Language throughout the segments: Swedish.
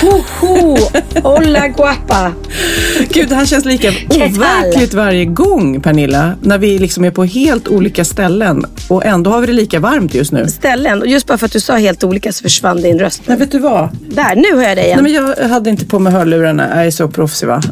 Hoho! Hola guapa! Gud, det här känns lika overkligt varje gång, Pernilla. När vi liksom är på helt olika ställen och ändå har vi det lika varmt just nu. Ställen. Och just bara för att du sa helt olika så försvann din röst. Men vet du vad? Där, nu hör jag dig igen. Nej, men jag hade inte på mig hörlurarna. Jag är så proffsig va?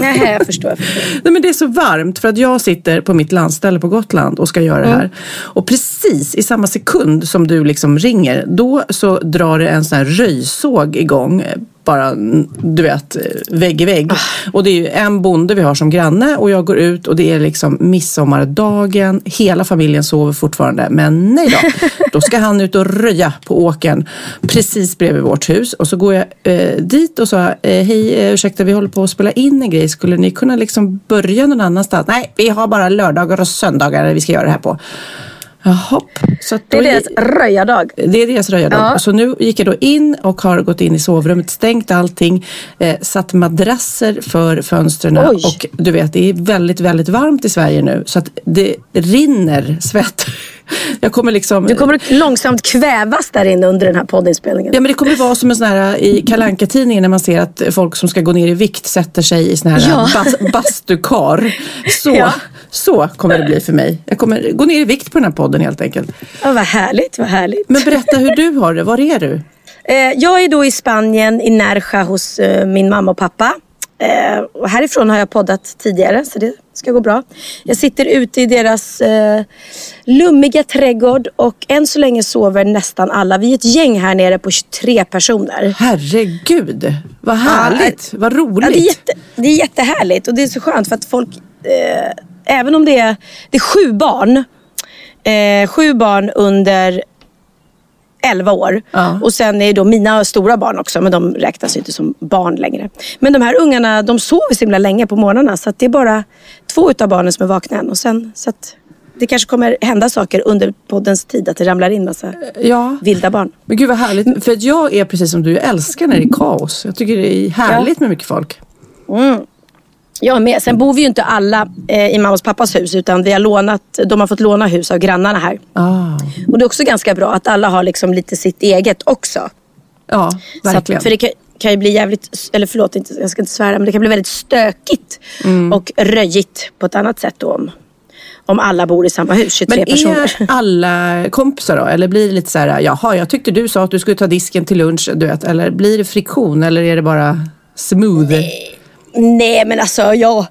Nej, jag förstår. Jag förstår. Nej, men det är så varmt för att jag sitter på mitt landställe på Gotland och ska göra det här. Och precis i samma sekund som du liksom ringer, då så drar det en sån här röjsåg igång. Bara, du vet, vägg i vägg. Och det är ju en bonde vi har som granne och jag går ut och det är liksom midsommardagen. Hela familjen sover fortfarande. Men nej då, då ska han ut och röja på åkern precis bredvid vårt hus. Och så går jag eh, dit och sa, eh, hej eh, ursäkta vi håller på att spela in en grej. Skulle ni kunna liksom börja någon annanstans? Nej, vi har bara lördagar och söndagar vi ska göra det här på. Jaha. Så Det är deras röjardag. det är deras röjardag. Ja. Så nu gick jag då in och har gått in i sovrummet, stängt allting, eh, satt madrasser för fönstren och du vet, det är väldigt, väldigt varmt i Sverige nu så att det rinner svett. Jag kommer liksom... Du kommer långsamt kvävas där inne under den här poddinspelningen. Ja men det kommer vara som en sån här i kalanka tidningen när man ser att folk som ska gå ner i vikt sätter sig i sån här Ja. bas, bastukar. Så, Ja. Så kommer det bli för mig. Jag kommer gå ner i vikt på den här podden helt enkelt. Ja, vad härligt, vad härligt. Men berätta hur du har det. Var är du? Eh, jag är då i Spanien, i Nerja hos eh, min mamma och pappa. Eh, och härifrån har jag poddat tidigare så det ska gå bra. Jag sitter ute i deras eh, lummiga trädgård och än så länge sover nästan alla. Vi är ett gäng här nere på 23 personer. Herregud, vad härligt, vad roligt. Ja, det, är jätte, det är jättehärligt och det är så skönt för att folk, eh, även om det är, det är sju barn, eh, sju barn under 11 år. Ja. Och sen är det då mina stora barn också, men de räknas inte som barn längre. Men de här ungarna, de sover så himla länge på morgnarna så det är bara två utav barnen som är vakna än. Och sen, så det kanske kommer hända saker under poddens tid, att det ramlar in massa Ja, vilda barn. men gud vad härligt. För att jag är precis som du, jag älskar när det är kaos. Jag tycker det är härligt med mycket folk. Jag med. Sen bor vi ju inte alla eh, i mammas och pappas hus utan vi har lånat, de har fått låna hus av grannarna här. Ah, Och det är också ganska bra att alla har liksom lite sitt eget också. ja, Så att, verkligen. för det kan, kan ju bli jävligt, eller förlåt inte, jag ska inte svära, men det kan bli väldigt stökigt Mm. och röjigt på ett annat sätt då om, om alla bor i samma hus, 23 Men personer. är alla kompisar då? Eller blir det lite så här, jaha, jag tyckte du sa att du skulle ta disken till lunch, du vet. Eller blir det friktion eller är det bara smooth? Nej men alltså jag...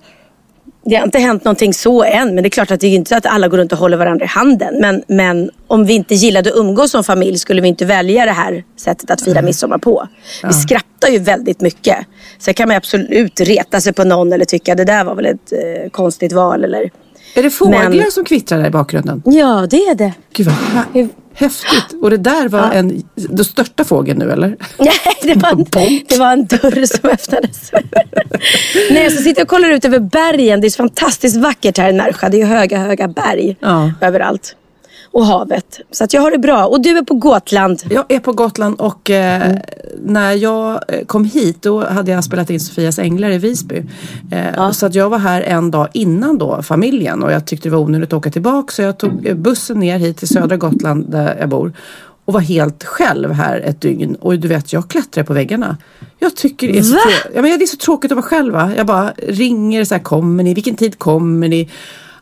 Det har inte hänt någonting så än. Men det är klart att det är inte så att alla går runt och håller varandra i handen. Men, men om vi inte gillade att umgås som familj skulle vi inte välja det här sättet att fira midsommar på. Vi skrattar ju väldigt mycket. Sen kan man absolut reta sig på någon eller tycka det där var väl ett eh, konstigt val. Eller... Är det fåglar Men- som kvittrar där i bakgrunden? Ja, det är det. Gud vad häftigt. Och det där var en, den största fågeln nu eller? Nej, det var, en, det var en dörr som öppnades. Nej, så sitter jag och kollar ut över bergen. Det är så fantastiskt vackert här i Närsjö. Det är ju höga, höga berg Ja. överallt. Och havet. Så att jag har det bra. Och du är på Gotland. Jag är på Gotland och eh, när jag eh, kom hit då hade jag spelat in Sofias Änglar i Visby. Eh, Så att jag var här en dag innan då familjen och jag tyckte det var onödigt att åka tillbaka så jag tog eh, bussen ner hit till södra Gotland där jag bor och var helt själv här ett dygn. Och du vet, jag klättrar på väggarna. Jag tycker det är så, ja, men det är så tråkigt att vara själv. Va? Jag bara ringer så här, kommer ni? Vilken tid kommer ni?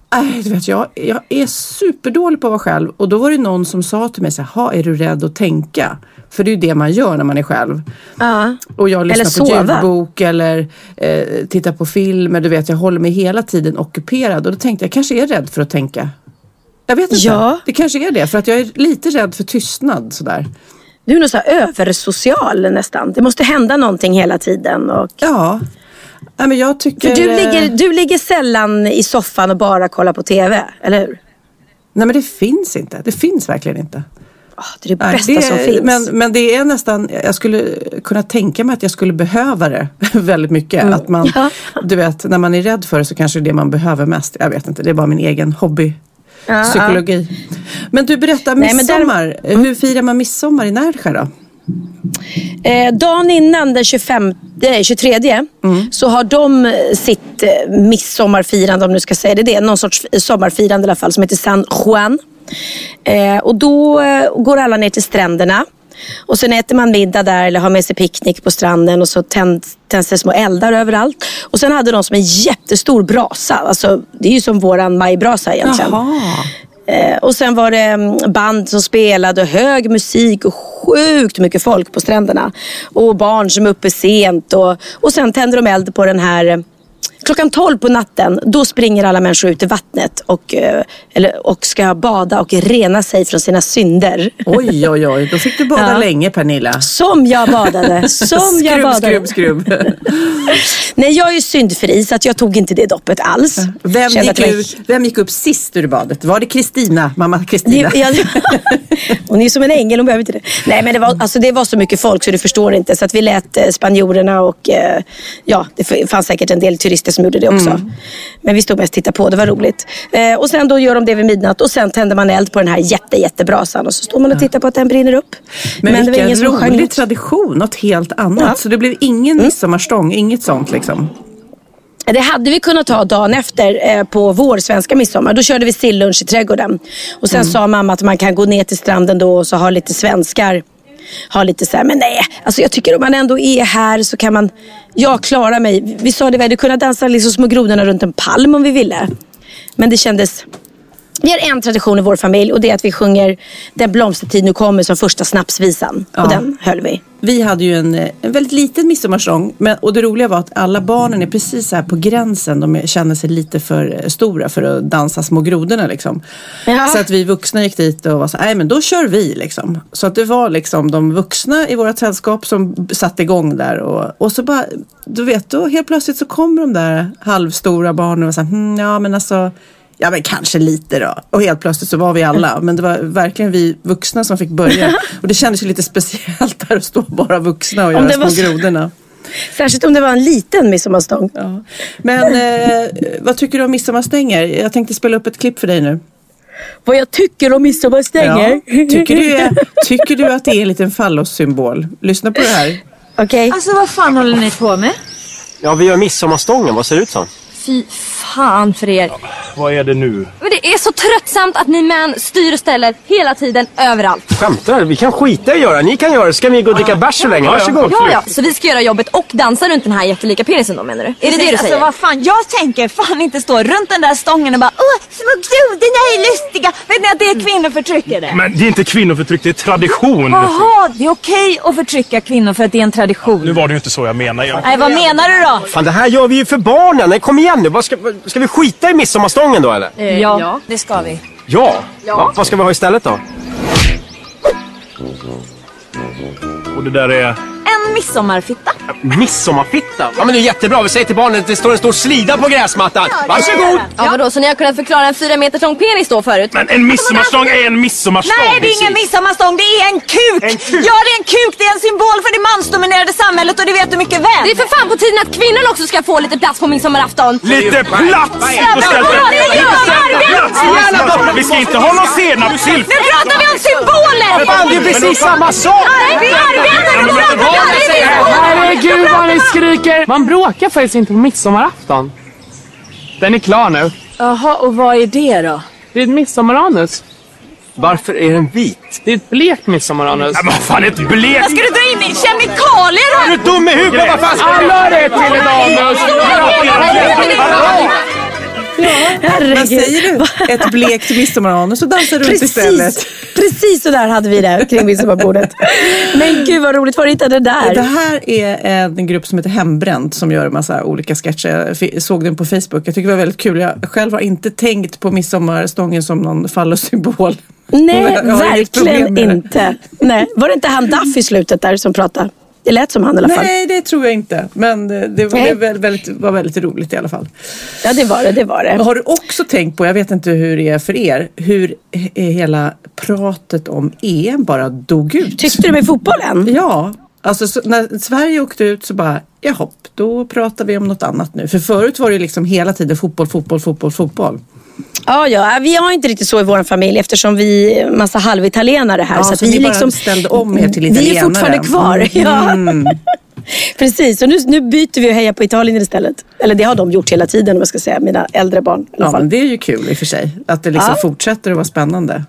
Aj, du vet, jag, jag är superdålig på att vara själv och då var det någon som sa till mig så här, "Ha, är du rädd att tänka? För det är ju det man gör när man är själv. Ja. Och jag lyssnar på ljudbok eller eh, tittar på filmer. Du vet, jag håller mig hela tiden ockuperad. Och då tänkte jag, kanske är rädd för att tänka. Jag vet inte. Ja. Det kanske är det. För att jag är lite rädd för tystnad sådär. Du är nog så översocial nästan. Det måste hända någonting hela tiden. Och... Ja. Nej, men jag tycker... För du eh, ligger, du ligger sällan i soffan och bara kollar på TV, eller hur? Nej men det finns inte. Det finns verkligen inte. Åh, det är det Nej, bästa det, som finns. Men, men det är nästan, jag skulle kunna tänka mig att jag skulle behöva det väldigt mycket. Att man, Ja. Du vet, när man är rädd för det så kanske det är det man behöver mest. Jag vet inte, det är bara min egen hobby. Ja, Psykologi. Men du berättar Nej, men där- midsommar. Hur firar man midsommar i Närsjö då? Eh, dagen innan den 25, eh, 23 Mm. så har de eh, sitt eh, midsommarfirande, om du ska säga det, det är någon sorts sommarfirande i alla fall som heter San Juan. Eh, och då eh, går alla ner till stränderna. Och sen äter man middag där eller har med sig picknick på stranden och så tänds, tänds det små eldar överallt. Och sen hade de som en jättestor brasa. Alltså, det är ju som våran majbrasa egentligen. Eh, och sen var det mm, band som spelade, hög musik och sjukt mycket folk på stränderna. Och barn som är uppe sent. Och, och sen tände de eld på den här Klockan 12 på natten, då springer alla människor ut i vattnet och, eh, eller, och ska bada och rena sig från sina synder. Oj, oj, oj. Då fick du bada Ja. länge Pernilla. Som jag badade. Som jag skrubb, badade. skrubb, skrubb. Nej, jag är ju syndfri så att jag tog inte det doppet alls. Vem Kände gick, ut, vem gick upp sist ur badet? Var det Kristina? Mamma Kristina? Ja, hon är som en ängel, hon behöver inte det. Nej men det var, alltså, det var så mycket folk så du förstår inte. Så att vi lät eh, spanjorerna och eh, ja, det fanns säkert en del turister som gjorde det också. Mm. Men vi stod mest och tittade på, det var roligt. Eh, och sen då gör de det vid midnatt och sen tänder man eld på den här jätte, jättebrasan och så står man och tittar på att den brinner upp. Men, det var vilken ingen som sjöng rolig tradition, något helt annat. Ja. Så det blev ingen midsommarstång, inget sånt liksom. Det hade vi kunnat ta dagen efter eh, på vår svenska midsommar. Då körde vi sillunch i trädgården. Och sen sa mamma att man kan gå ner till stranden då och så ha lite svenskar. Ha lite så här, men nej, alltså jag tycker om man ändå är här så kan man, jag klarar mig. Vi sa det, vi hade kunnat dansa liksom små grodorna runt en palm om vi ville. Men det kändes, vi har en tradition i vår familj och det är att vi sjunger Den blomstertid nu kommer som första snapsvisan. Ja. Och den höll vi. Vi hade ju en, en väldigt liten midsommarstång. Men, och det roliga var att alla barnen är precis här på gränsen. De känner sig lite för stora för att dansa små grodorna liksom. Ja. Så att vi vuxna gick dit och var så nej men då kör vi liksom. Så att det var liksom de vuxna i vårt sällskap som satte igång där. Och, och så bara, du vet, då helt plötsligt så kommer de där halvstora barnen och så här, hm, ja men alltså Ja men kanske lite då. Och helt plötsligt så var vi alla. Men det var verkligen vi vuxna som fick börja. Och det kändes ju lite speciellt där att stå bara vuxna och Om göra små var så- grodorna. Särskilt om det var en liten midsommarstång. Ja. Men eh, vad tycker du om midsommarstänger? Jag tänkte spela upp ett klipp för dig nu. Vad jag tycker om midsommarstänger? Ja. Tycker, du, är- tycker du att det är en liten fallossymbol? Lyssna på det här. Okej. Alltså vad fan håller ni på med? Ja, vi gör midsommarstången. Vad ser det ut som? Fy fan för er. Vad är det nu? Men är så tröttsamt att ni män styr och ställer hela tiden överallt. Skämtar? Vi kan skita i att göra. Ni kan göra det. Ska ni gå och dricka bärs så länge? Varsågod. Ja, ja, så vi ska göra jobbet och dansa runt den här jättelika penisen då menar du? Är det det du alltså, säger? vad fan, jag tänker fan inte stå runt den där stången och bara åh, små grodorna är lustiga. Vet ni att det är kvinnoförtryck är det? Men det är inte kvinnoförtryck, det är tradition. Jaha, det är okej att förtrycka kvinnor för att det är en tradition. Nu var det ju inte så jag menade. Jag... Nej, vad menar du då? Fan, det här gör vi ju för barnen. Nej, kom igen nu. Ska, ska vi skita i midsommarstången då eller? ja, det ska vi. Ja. Va, vad ska vi ha istället då? Och det där är... En midsommarfitta. Midsommarfitta? Ja men det är jättebra. Vi säger till barnen att det står en stor slida på gräsmattan. Varsågod! Ja, vadå, så ni har kunnat förklara en fyra meter lång penis då förut? Men en midsommarstång är en midsommarstång. Nej, det är ingen midsommarstång, det är en kuk! En kuk. Ja, det är en kuk, det är en symbol för det mansdominerade samhället och det vet du mycket väl. Det är för fan på tiden att kvinnan också ska få lite plats på midsommarafton. Lite plats! Vi ska inte ha någon senapssill! Nu pratar vi om symboler! Fan, det är precis samma sak! Nej, vi arbetar Herregud vad ni skriker! Man bråkar faktiskt inte på midsommarafton. Den är klar nu. Jaha, och vad är det då? Det är ett midsommaranus. Varför är den vit? Det är ett blekt midsommaranus. Men vad fan, ett blekt... Ska du dra in kemikalier Är du dum i huvudet? Vad fan ska Alla har rätt till ett anus! Vad Herregud. säger du? Ett blekt midsommaranus och dansar runt istället. precis så där hade vi det kring midsommarbordet. Men gud vad roligt, var det inte det där? Det här är en grupp som heter Hembränt som gör en massa olika sketcher. Jag såg den på Facebook. Jag tycker det var väldigt kul. Jag själv har inte tänkt på midsommarstången som någon fallossymbol. Nej, verkligen inte. Nej. Var det inte han Duff i slutet där som pratade? Det lät som han i alla fall. Nej, det tror jag inte. Men det, det, Nej. var väldigt, var väldigt roligt i alla fall. Ja, det var det. det, var det. Har du också tänkt på, jag vet inte hur det är för er, hur he- hela pratet om EM bara dog ut? Tyckte du med fotbollen? Ja, alltså så, när Sverige åkte ut så bara, jaha, då pratar vi om något annat nu. För förut var det liksom hela tiden fotboll, fotboll, fotboll, fotboll. Ja, ja, vi har inte riktigt så i vår familj eftersom vi är massa halvitalienare här. Ja, så så vi bara liksom ställde om er till Vi är italienare. fortfarande kvar. Ja. Mm. Precis, och nu, nu byter vi och hejar på Italien istället. Eller det har de gjort hela tiden om jag ska säga, mina äldre barn. I Ja, men det är ju kul i och för sig. Att det liksom Ja. fortsätter att vara spännande.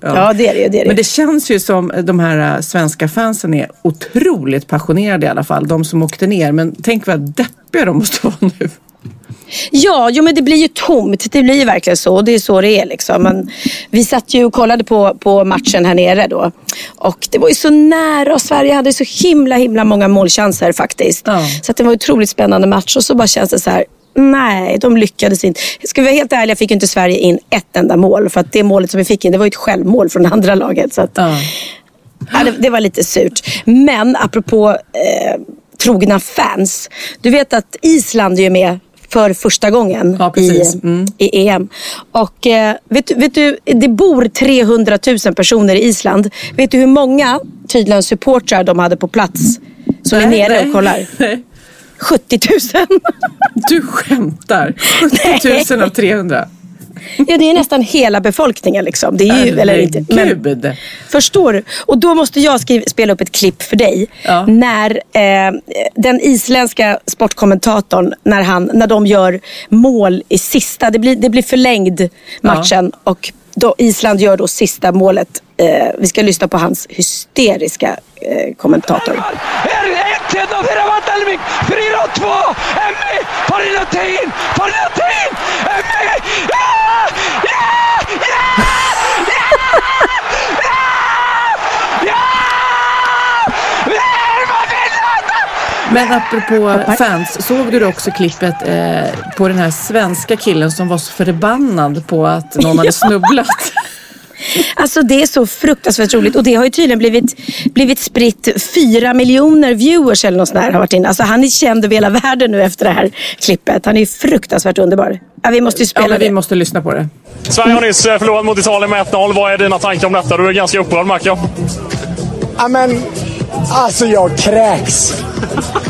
Ja, det är det. Det är det. Men det känns ju som de här äh, svenska fansen är otroligt passionerade i alla fall. De som åkte ner. Men tänk vad deppiga de måste vara nu. Ja, jo, men det blir ju tomt. Det blir ju verkligen så. Och det är så det är. Liksom. Men vi satt ju och kollade på, på matchen här nere då. Och det var ju så nära och Sverige hade så himla himla många målchanser faktiskt. Ja. Så det var en otroligt spännande match. Och så bara känns det så här. Nej, de lyckades inte. Ska vi vara helt ärliga fick inte Sverige in ett enda mål. För att det målet som vi fick in det var ju ett självmål från det andra laget. Så att, Ja. Ja, det, det var lite surt. Men apropå eh, trogna fans. Du vet att Island är ju med för första gången Ja, i. Mm. i EM. Och eh, vet, vet du, det bor 300 000 personer i Island. Vet du hur många tydligen supportrar de hade på plats som är Nej, nere nej, och kollar? nej. 70 000. Du skämtar. 70 000 av 300. Ja, det är nästan hela befolkningen liksom. Det är ju, eller inte. Men. Förstår du? Och då måste jag skriva, spela upp ett klipp för dig. Ja. När eh, den isländska sportkommentatorn, när, han, när de gör mål i sista, det blir, det blir förlängd matchen och då Island gör då sista målet. Eh, vi ska lyssna på hans hysteriska eh, kommentator. 1-1 og þeirra Vandalvik 4-2 Emmi Farinatin Farinatin Emmi Ja! Ja! Ja! Ja! Ja! Vi erum að vinna þetta! Men apropå fans, såg du också klippet eh, på den här svenska killen som var så förbannad på att någon hade snubblat? Alltså det är så fruktansvärt roligt och det har ju tydligen blivit, blivit spritt fyra miljoner viewers eller något sånt där har varit inne. Alltså han är känd över hela världen nu efter det här klippet. Han är ju fruktansvärt underbar. Ja, vi måste ju Ja, spela vi det. måste lyssna på det. Sverige har nyss eh, förlorat mot Italien med 1-0. Vad är dina tankar om detta? Du är ganska upprörd märker jag. Ja, men alltså jag kräks.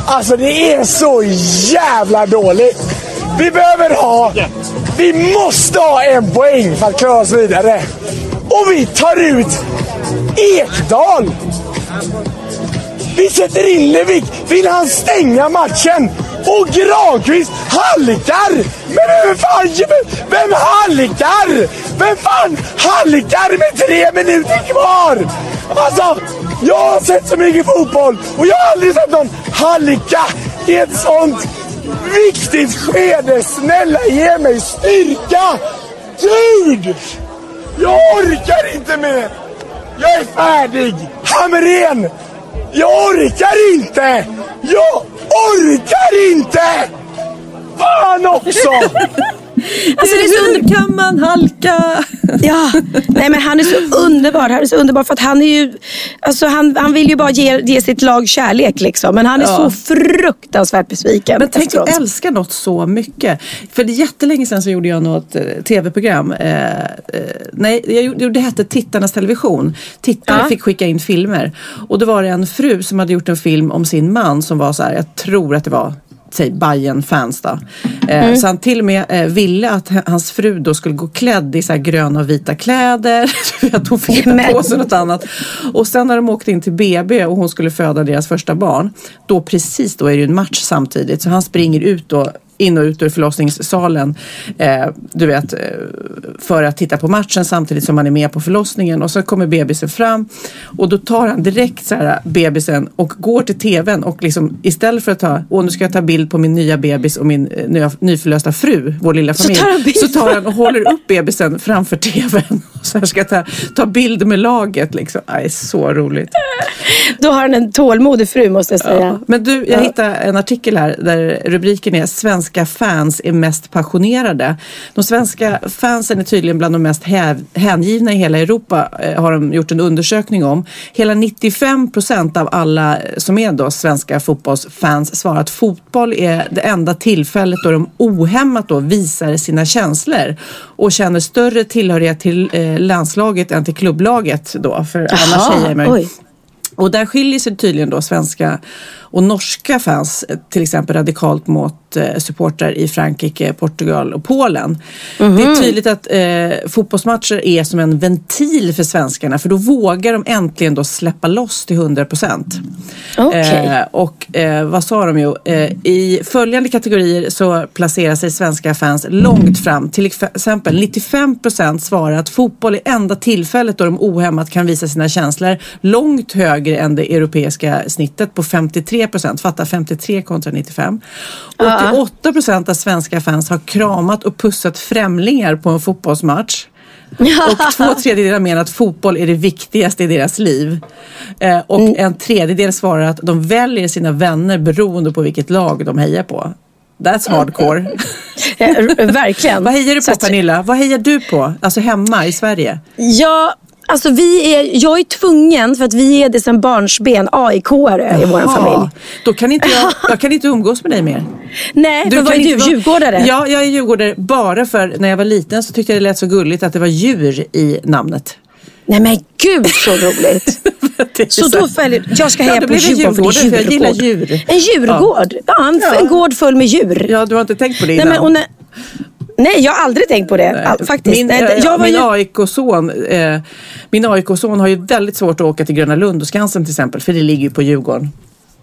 Alltså det är så jävla dåligt. Vi behöver ha, vi måste ha en poäng för att klara oss vidare. Och vi tar ut Ekdal. Vi sätter in Levik. Vill han stänga matchen? Och Granqvist halkar! Men vem fan, vem halkar? Vem fan halkar med tre minuter kvar? Alltså, jag har sett så mycket fotboll och jag har aldrig sett någon halka i ett sånt viktigt skede. Snälla ge mig styrka! Gud! Jag orkar inte mer! Jag är färdig! Hamrén! Jag orkar inte! Jag orkar inte! Fan också! Alltså, det är så. Hur kan man halka? Ja, nej men han är så underbar. Han är så underbar för att han är ju, alltså han, han vill ju bara ge, ge sitt lag kärlek liksom. Men han är Ja. så fruktansvärt besviken Men tänk att älska något så mycket. För det är jättelänge sedan så gjorde jag något eh, tv-program. Eh, eh, nej, jag gjorde, det hette Tittarnas television. Tittare Ja. fick skicka in filmer. Och då var det en fru som hade gjort en film om sin man som var så här, jag tror att det var säg bayern fans då. Eh, Mm. Så han till och med eh, ville att hans fru då skulle gå klädd i så här gröna och vita kläder. Vet, hon fick Men- på sig något annat. Och sen när de åkte in till BB och hon skulle föda deras första barn. Då precis då är det ju en match samtidigt. Så han springer ut då in och ut ur förlossningssalen. Eh, du vet, eh, för att titta på matchen samtidigt som man är med på förlossningen. Och så kommer bebisen fram och då tar han direkt så här, bebisen och går till tvn och liksom istället för att ta, åh nu ska jag ta bild på min nya bebis och min eh, nya, nyförlösta fru, vår lilla familj. Så tar så tar han och håller upp bebisen framför tvn. Och så här ska jag ta, ta bild med laget liksom. Aj, så roligt. Då har han en tålmodig fru måste jag säga. Ja. Men du, jag Ja. hittade en artikel här där rubriken är Svenska fans är mest passionerade. De svenska fansen är tydligen bland de mest hängivna i hela Europa eh, har de gjort en undersökning om. Hela 95 procent av alla som är då svenska fotbollsfans svarar att fotboll är det enda tillfället då de ohämmat då visar sina känslor och känner större tillhörighet till eh, landslaget än till klubblaget då. För annars Jaha, säger man ju och där skiljer sig tydligen då svenska och norska fans till exempel radikalt mot eh, supportrar i Frankrike, Portugal och Polen. Det är tydligt att eh, fotbollsmatcher är som en ventil för svenskarna för då vågar de äntligen då släppa loss till 100 procent. Okej. Eh, och eh, vad sa de ju? Eh, I följande kategorier så placerar sig svenska fans långt fram. Till exempel 95 procent svarar att fotboll är enda tillfället då de ohämmat kan visa sina känslor. Långt högre än det europeiska snittet på 53 procent. Fatta 53 kontra 95. 88 procent av svenska fans har kramat och pussat främlingar på en fotbollsmatch. Och två tredjedelar menar att fotboll är det viktigaste i deras liv. Eh, och Mm. en tredjedel svarar att de väljer sina vänner beroende på vilket lag de hejar på. That's hardcore. Ja, verkligen. Vad hejar du på Pernilla? Vad hejar du på? Alltså hemma i Sverige? Ja, alltså vi är, jag är tvungen för att vi är det sedan barnsben AIK-are i vår familj. Då kan inte jag, jag kan inte umgås med dig mer. Nej, men vad är du? vara- Djurgårdare? Ja, jag är djurgårdare bara för när jag var liten så tyckte jag det lät så gulligt att det var djur i namnet. Nej men gud så roligt. Är Så då följer, jag ska Ja, heja då på Djurgården, för jag gillar djurgård. djur. En djurgård? Ja, en, en gård full med djur. Ja, du har inte tänkt på det Nej, innan? men, och när, nej, jag har aldrig tänkt på det. All, faktiskt. Min, nej, eh, jag var min ju, AIK-son eh, min AIK-son har ju väldigt svårt att åka till Gröna Lund och Skansen till exempel, för det ligger ju på Djurgården.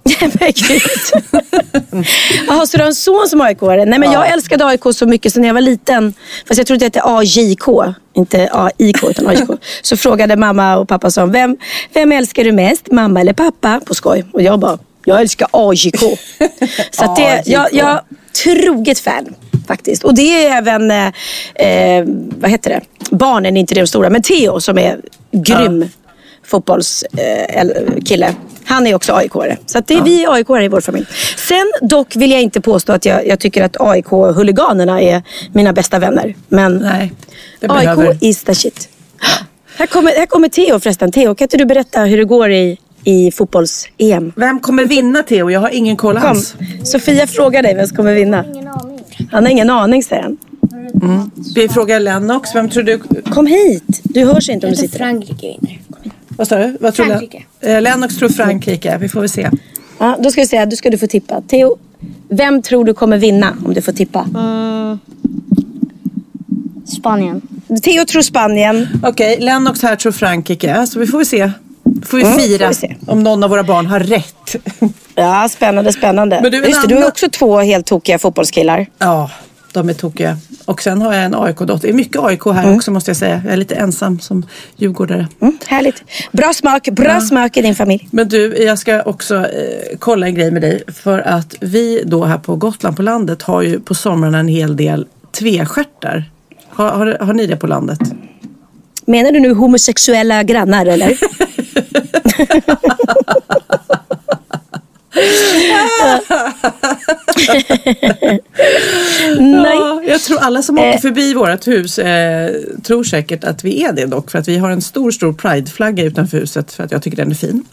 men gud. Jaha, så du har en son som aik -are? Nej men jag älskade AIK så mycket så när jag var liten, fast jag trodde att det hette AJK, inte AIK utan AIK. så frågade mamma och pappa så, vem, vem älskar du mest, mamma eller pappa? På skoj. Och jag bara, jag älskar AJK. så det, jag, jag troget fan faktiskt. Och det är även, eh, eh, vad heter det, barnen är inte de stora, men Theo som är grym fotbollskille. Han är också aik -are. Så att det är vi aik i vår familj. Sen dock vill jag inte påstå att jag, jag tycker att AIK-huliganerna är mina bästa vänner. Men Nej, det AIK behöver... is the shit. Här kommer, här kommer Theo förresten. Theo, kan inte du berätta hur det går i, i fotbolls-EM? Vem kommer vinna Theo? Jag har ingen koll alls. Sofia frågar dig vem som kommer vinna. Han har ingen aning säger han. Vi frågar Lennox, vem tror du? Kom hit. Du hörs inte om du sitter Frankrike vinner. Vad sa du? Vad tror Frankrike. Eh, Lennox tror Frankrike, vi får väl se. Ja, då ska vi säga, då ska du få tippa. Theo, vem tror du kommer vinna om du får tippa? Spanien. Theo tror Spanien. Okej, Lennox här tror Frankrike, så vi får väl se. Får vi Mm, fira se. om någon av våra barn har rätt. Ja, spännande, spännande. Men du, Just det, du har annan- också två helt tokiga fotbollskillar. Ja, de är tokiga. Och sen har jag en AIK-dotter. Det är mycket AIK här också måste jag säga. Jag är lite ensam som djurgårdare. Mm, härligt. Bra smak, bra smak i din familj. Men du, jag ska också eh, kolla en grej med dig. För att vi då här på Gotland på landet har ju på somrarna en hel del tvestjärtar. Har, har, har ni det på landet? Menar du nu homosexuella grannar eller? Nej. Ja, jag tror alla som åker förbi vårt hus eh, tror säkert att vi är det dock. För att vi har en stor, stor prideflagga utanför huset för att jag tycker den är fin.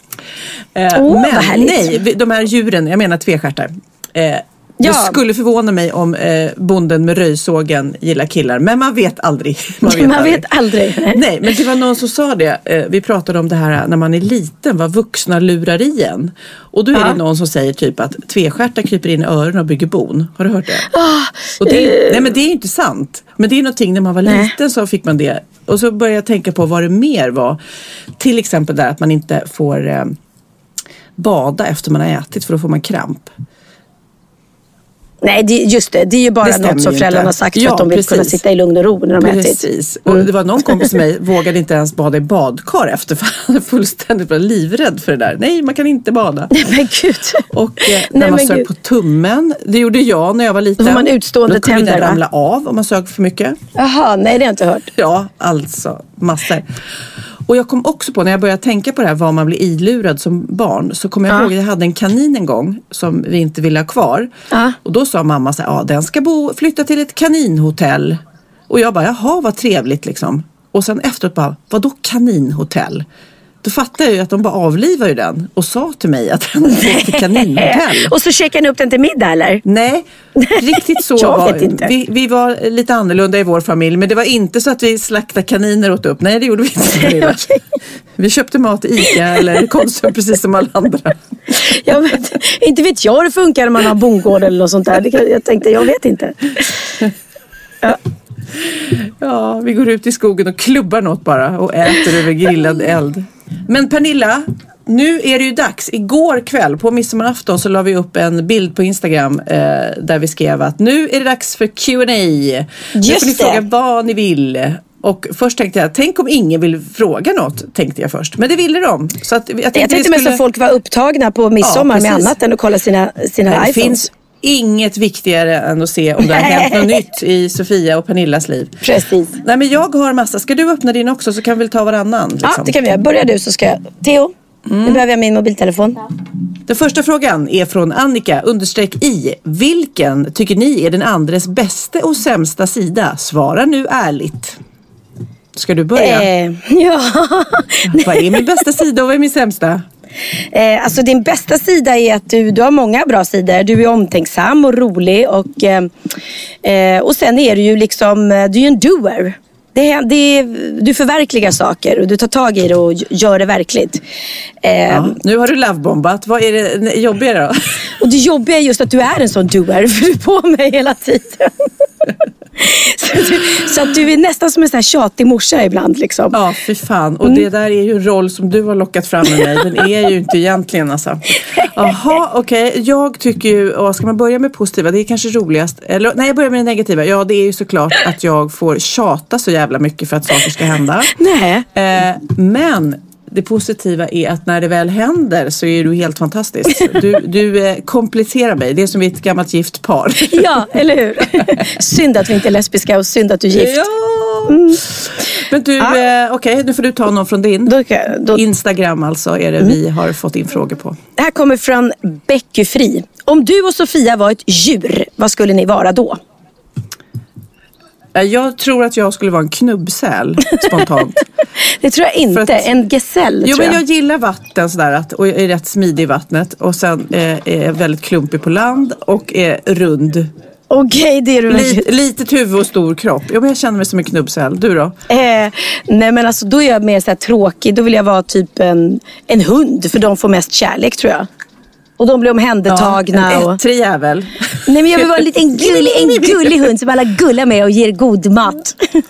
Eh, vad men nej, vi- de här djuren, jag menar tvestjärtar. Eh, Ja. Det skulle förvåna mig om eh, bonden med röjsågen gillar killar. Men man vet aldrig. Man vet Man aldrig. vet aldrig. Nej, men det var någon som sa det. Eh, vi pratade om det här när man är liten, vad vuxna lurar i en. Och då är Ja. det någon som säger typ att tvestjärtar kryper in i öronen och bygger bon. Har du hört det? Ah, Och det, är- nej men det är inte sant. Men det är någonting när man var Nej. liten så fick man det. Och så började jag tänka på vad det mer var. Till exempel där att man inte får eh, bada efter man har ätit för då får man kramp. Nej, det, just det. Det är ju bara Det något som föräldrarna inte. har sagt för Ja, att de vill kunna precis. sitta i lugn och ro när de har ätit. Precis. Och det var någon kompis med mig vågade inte ens bada i badkar efter för han var fullständigt var livrädd för det där. Nej, man kan inte bada. Nej men gud. Och eh, Nej, när man men sög gud. på tummen, det gjorde jag när jag var liten. Då får man utstående Då kunde tänder, den ramla av om man sög för mycket. Jaha, nej det har jag inte hört. Ja, alltså massor. Och jag kom också på när jag började tänka på det här vad man blir ilurad som barn så kom jag Ja. ihåg att jag hade en kanin en gång som vi inte ville ha kvar. Ja. Och då sa mamma så här, ja den ska bo, flytta till ett kaninhotell. Och jag bara, jaha vad trevligt liksom. Och sen efteråt bara, vadå kaninhotell? Då fattade jag ju att de bara avlivar ju den och sa till mig att den gick till kaninhotell. Och så käkar ni upp den till middag eller? Nej, riktigt så Jag var vet inte. Vi, vi var lite annorlunda i vår familj. Men det var inte så att vi slaktade kaniner åt upp. Nej, det gjorde vi inte. Okej. Vi köpte mat i Ica eller Konsum precis som alla andra. Jag vet, inte vet jag hur det funkar när man har bondgård eller något sånt där. Jag tänkte, jag vet inte. Ja, vi går ut i skogen och klubbar något bara och äter över grillad eld. Men Pernilla, nu är det ju dags. Igår kväll på midsommarafton så la vi upp en bild på Instagram eh, där vi skrev att nu är det dags för Q&A. Nu Just får ni fråga vad ni vill. Och först tänkte jag, tänk om ingen vill fråga något, tänkte jag först. Men det ville de. Så att jag tänkte, Jag tänkte mest skulle- att folk var upptagna på midsommar med precis. annat än att kolla sina, sina det iPhones. finns inget viktigare än att se om det har hänt något nytt i Sofia och Pernillas liv. Precis. Nej men jag har massa. Ska du öppna din också så kan vi ta varannan? Liksom. Ja, det kan vi göra. Börja du så ska jag. Theo, nu behöver jag min mobiltelefon. Den första frågan är från Annika understreck i. Vilken tycker ni är den andres bästa och sämsta sida? Svara nu ärligt. Ska du börja? Eh, ja. Vad är min bästa sida och vad är min sämsta? Eh, alltså din bästa sida är att du, du har många bra sidor. Du är omtänksam och rolig och, eh, eh och sen är du ju liksom, eh, du är en doer. Det, det, du förverkligar saker och du tar tag i det och gör det verkligt. Ja, nu har du lovebombat. Vad är det jobbiga då? Och det jobbiga är just att du är en sån doer, för du är på mig hela tiden. så, du, så att du är nästan som en sån här tjatig morsa ibland. Liksom. Ja, fy fan. Och det där är ju en roll som du har lockat fram med mig. Den är ju inte egentligen alltså. Jaha, okej. Jag tycker ju, åh, ska man börja med positiva? Det är kanske roligast. Eller, nej, jag börjar med det negativa. Ja, det är ju såklart att jag får tjata så jävla mycket för att saker ska hända. Nej. Eh, men det positiva är att när det väl händer så är du helt fantastisk. Du, du eh, kompletterar mig. Det är som ett gammalt gift par. Ja, eller hur? synd att vi inte är lesbiska och synd att du är gift. Ja. Men du, eh, okej, nu får du ta någon från din. Då, då, Instagram alltså är det vi har fått in frågor på. det här kommer från Becky Fri. Om du och Sofia var ett djur, vad skulle ni vara då? Eh, Jag tror att jag skulle vara en knubbsäl spontant. Det tror jag inte. Att- En gesäll jo tror men jag. jag gillar vatten sådär att, och jag är rätt smidig i vattnet och sen eh, är jag väldigt klumpig på land och är rund. Okej, det är du. Lite, litet huvud och stor kropp. Jo men jag känner mig som en knubbsäl. Du då? Eh, nej men alltså då är jag mer så tråkig. Då vill jag vara typ en, en hund. För de får mest kärlek tror jag. Och de blir omhändertagna. en och... ettrig jävel. Nej men jag vill vara en liten gullig, en gullig hund som alla gullar med och ger god mat.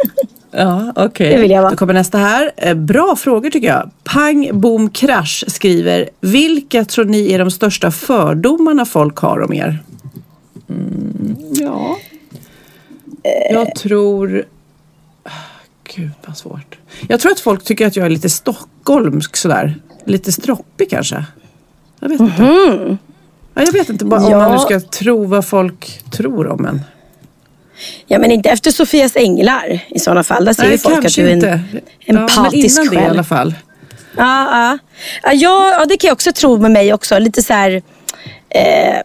Ja, okej. Det vill jag vara. Då kommer nästa här. Eh, Bra frågor tycker jag. Pang, boom, krasch skriver. Vilka tror ni är de största fördomarna folk har om er? Mm, ja. Jag tror... Gud vad svårt. Jag tror att folk tycker att jag är lite stockholmsk sådär. Lite stroppig kanske. Jag vet inte. Ja, jag vet inte bara om Ja. man nu ska tro vad folk tror om en. Ja men inte efter Sofias änglar i sådana fall. Där ser ju folk att du är en inte. empatisk ja, men innan det i själ. alla fall. Ja, ja. Ja, ja, ja, det kan jag också tro med mig också. Lite så här, eh,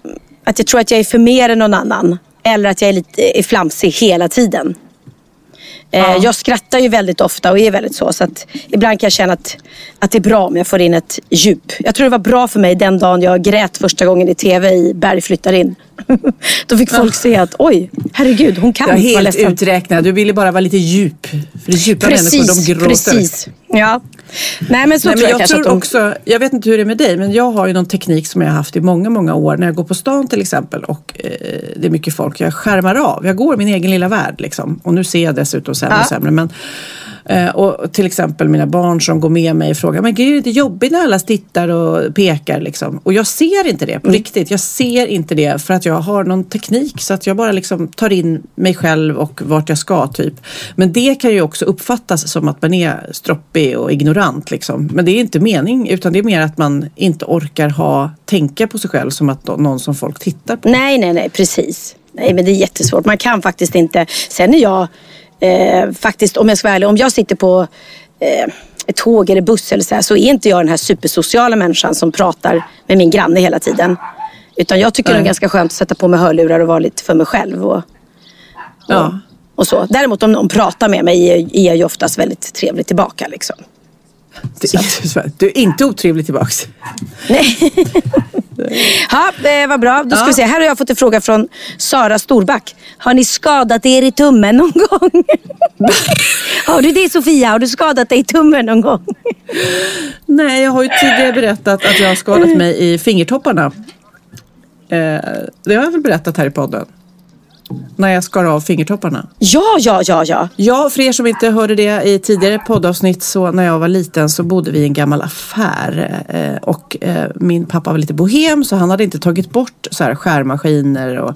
att jag tror att jag är för mer än någon annan. Eller att jag är lite är flamsig hela tiden. Ja. Eh, jag skrattar ju väldigt ofta och är väldigt så. Så att ibland kan jag känna att, att det är bra om jag får in ett djup. Jag tror det var bra för mig den dagen jag grät första gången i tv i Berg flyttar in. Då fick folk se att oj, herregud, hon kan Jag är helt uträknad. Du ville bara vara lite djup. För djupa människor, Precis, de gråter. precis. Ja. Nej men så Nej, tror jag, jag tror de... också, jag vet inte hur det är med dig, men jag har ju någon teknik som jag har haft i många, många år. När jag går på stan till exempel och eh, det är mycket folk, jag skärmar av. Jag går min egen lilla värld liksom. Och nu ser jag dessutom sämre och Ja. sämre. Men Eh, och till exempel mina barn som går med mig och frågar, men gud, är det inte jobbigt när alla tittar och pekar liksom? Och jag ser inte det på riktigt. Jag ser inte det för att jag har någon teknik så att jag bara liksom tar in mig själv och vart jag ska typ. Men det kan ju också uppfattas som att man är stroppig och ignorant liksom. Men det är inte mening utan det är mer att man inte orkar ha, tänka på sig själv som att någon som folk tittar på. Nej, nej, nej, precis. Nej, men det är jättesvårt. Man kan faktiskt inte. Sen är jag eh, faktiskt, om jag ska vara ärlig, om jag sitter på eh, ett tåg eller buss eller så här, så är inte jag den här supersociala människan som pratar med min granne hela tiden. Utan jag tycker det är ganska skönt att sätta på mig hörlurar och vara lite för mig själv. Och, och, Ja. och så. Däremot om någon pratar med mig är, jag ju oftast väldigt trevlig tillbaka. Liksom. Så- Du är inte otrevlig tillbaks. Ja, var bra. Då ska Ja. vi se. Här har jag fått en fråga från Sara Storback. Har ni skadat er i tummen någon gång? har du det Sofia? Har du skadat dig i tummen någon gång? Nej, jag har ju tidigare berättat att jag har skadat mig i fingertopparna. Eh, det har jag väl berättat här i podden. När jag skar av fingertopparna. Ja, ja, ja, ja. Ja, för er som inte hörde det i tidigare poddavsnitt så när jag var liten så bodde vi i en gammal affär eh, och eh, min pappa var lite bohem så han hade inte tagit bort så här skärmaskiner och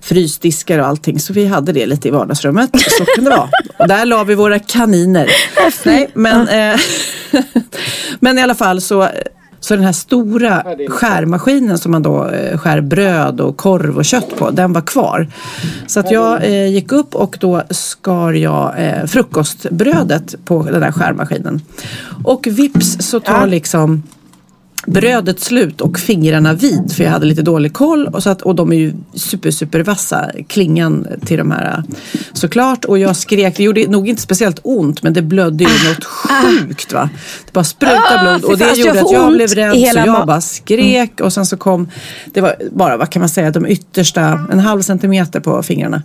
frysdiskar och allting så vi hade det lite i vardagsrummet. Så kan det vara. Och där la vi våra kaniner. Nej, men, eh, men i alla fall så så den här stora skärmaskinen som man då eh, skär bröd och korv och kött på, den var kvar. Så att jag eh, gick upp och då skar jag eh, frukostbrödet på den där skärmaskinen. Och vips så tar liksom brödet slut och fingrarna vid för jag hade lite dålig koll. Och, så att, och de är ju super super vassa klingan till de här såklart. Och jag skrek, det gjorde nog inte speciellt ont men det blödde ju något sjukt va. Det bara sprutade Ah, blod. och det jag gjorde får att jag blev rädd så jag bara skrek. Och sen så kom det var bara vad kan man säga de yttersta en halv centimeter på fingrarna.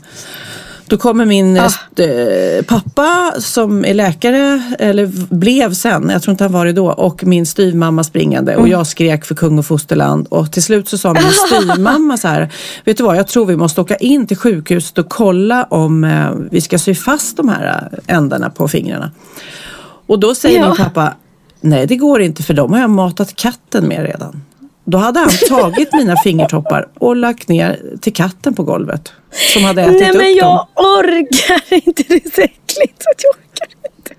Då kommer min Ah. eh, pappa som är läkare, eller blev sen, jag tror inte han var det då, och min styvmamma springande Mm. och jag skrek för kung och fosterland och till slut så sa min styvmamma så här, vet du vad, jag tror vi måste åka in till sjukhuset och kolla om eh, vi ska sy fast de här eh, ändarna på fingrarna. Och då säger Ja. min pappa, nej det går inte för de har jag matat katten med redan. Då hade han tagit mina fingertoppar och lagt ner till katten på golvet. Som hade ätit Nej upp men dem. jag orkar inte. Det är så äckligt. att Jag orkar inte.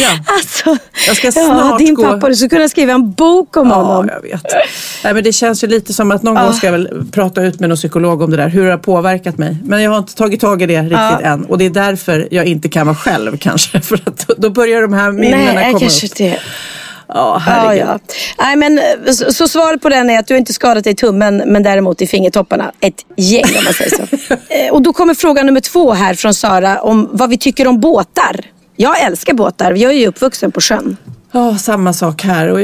Ja. Alltså, Jag ska ja, snart din gå- pappa, du skulle kunna skriva en bok om Ja, honom. jag vet. Nej, men det känns ju lite som att någon Ja. gång ska jag väl prata ut med någon psykolog om det där. Hur det har påverkat mig. Men jag har inte tagit tag i det riktigt Ja. än. Och det är därför jag inte kan vara själv kanske. För att då- börjar de här minnena Nej, komma kanske upp. det. Ja, Ja, herregud. ja. Nej, men, eh, så, så svaret på den är att du inte skadat dig i tummen men däremot i fingertopparna. Ett gäng om man säger så. Eh, Och då kommer fråga nummer två här från Sara om vad vi tycker om båtar. Jag älskar båtar. Jag är ju uppvuxen på sjön. Ja, samma sak här. Och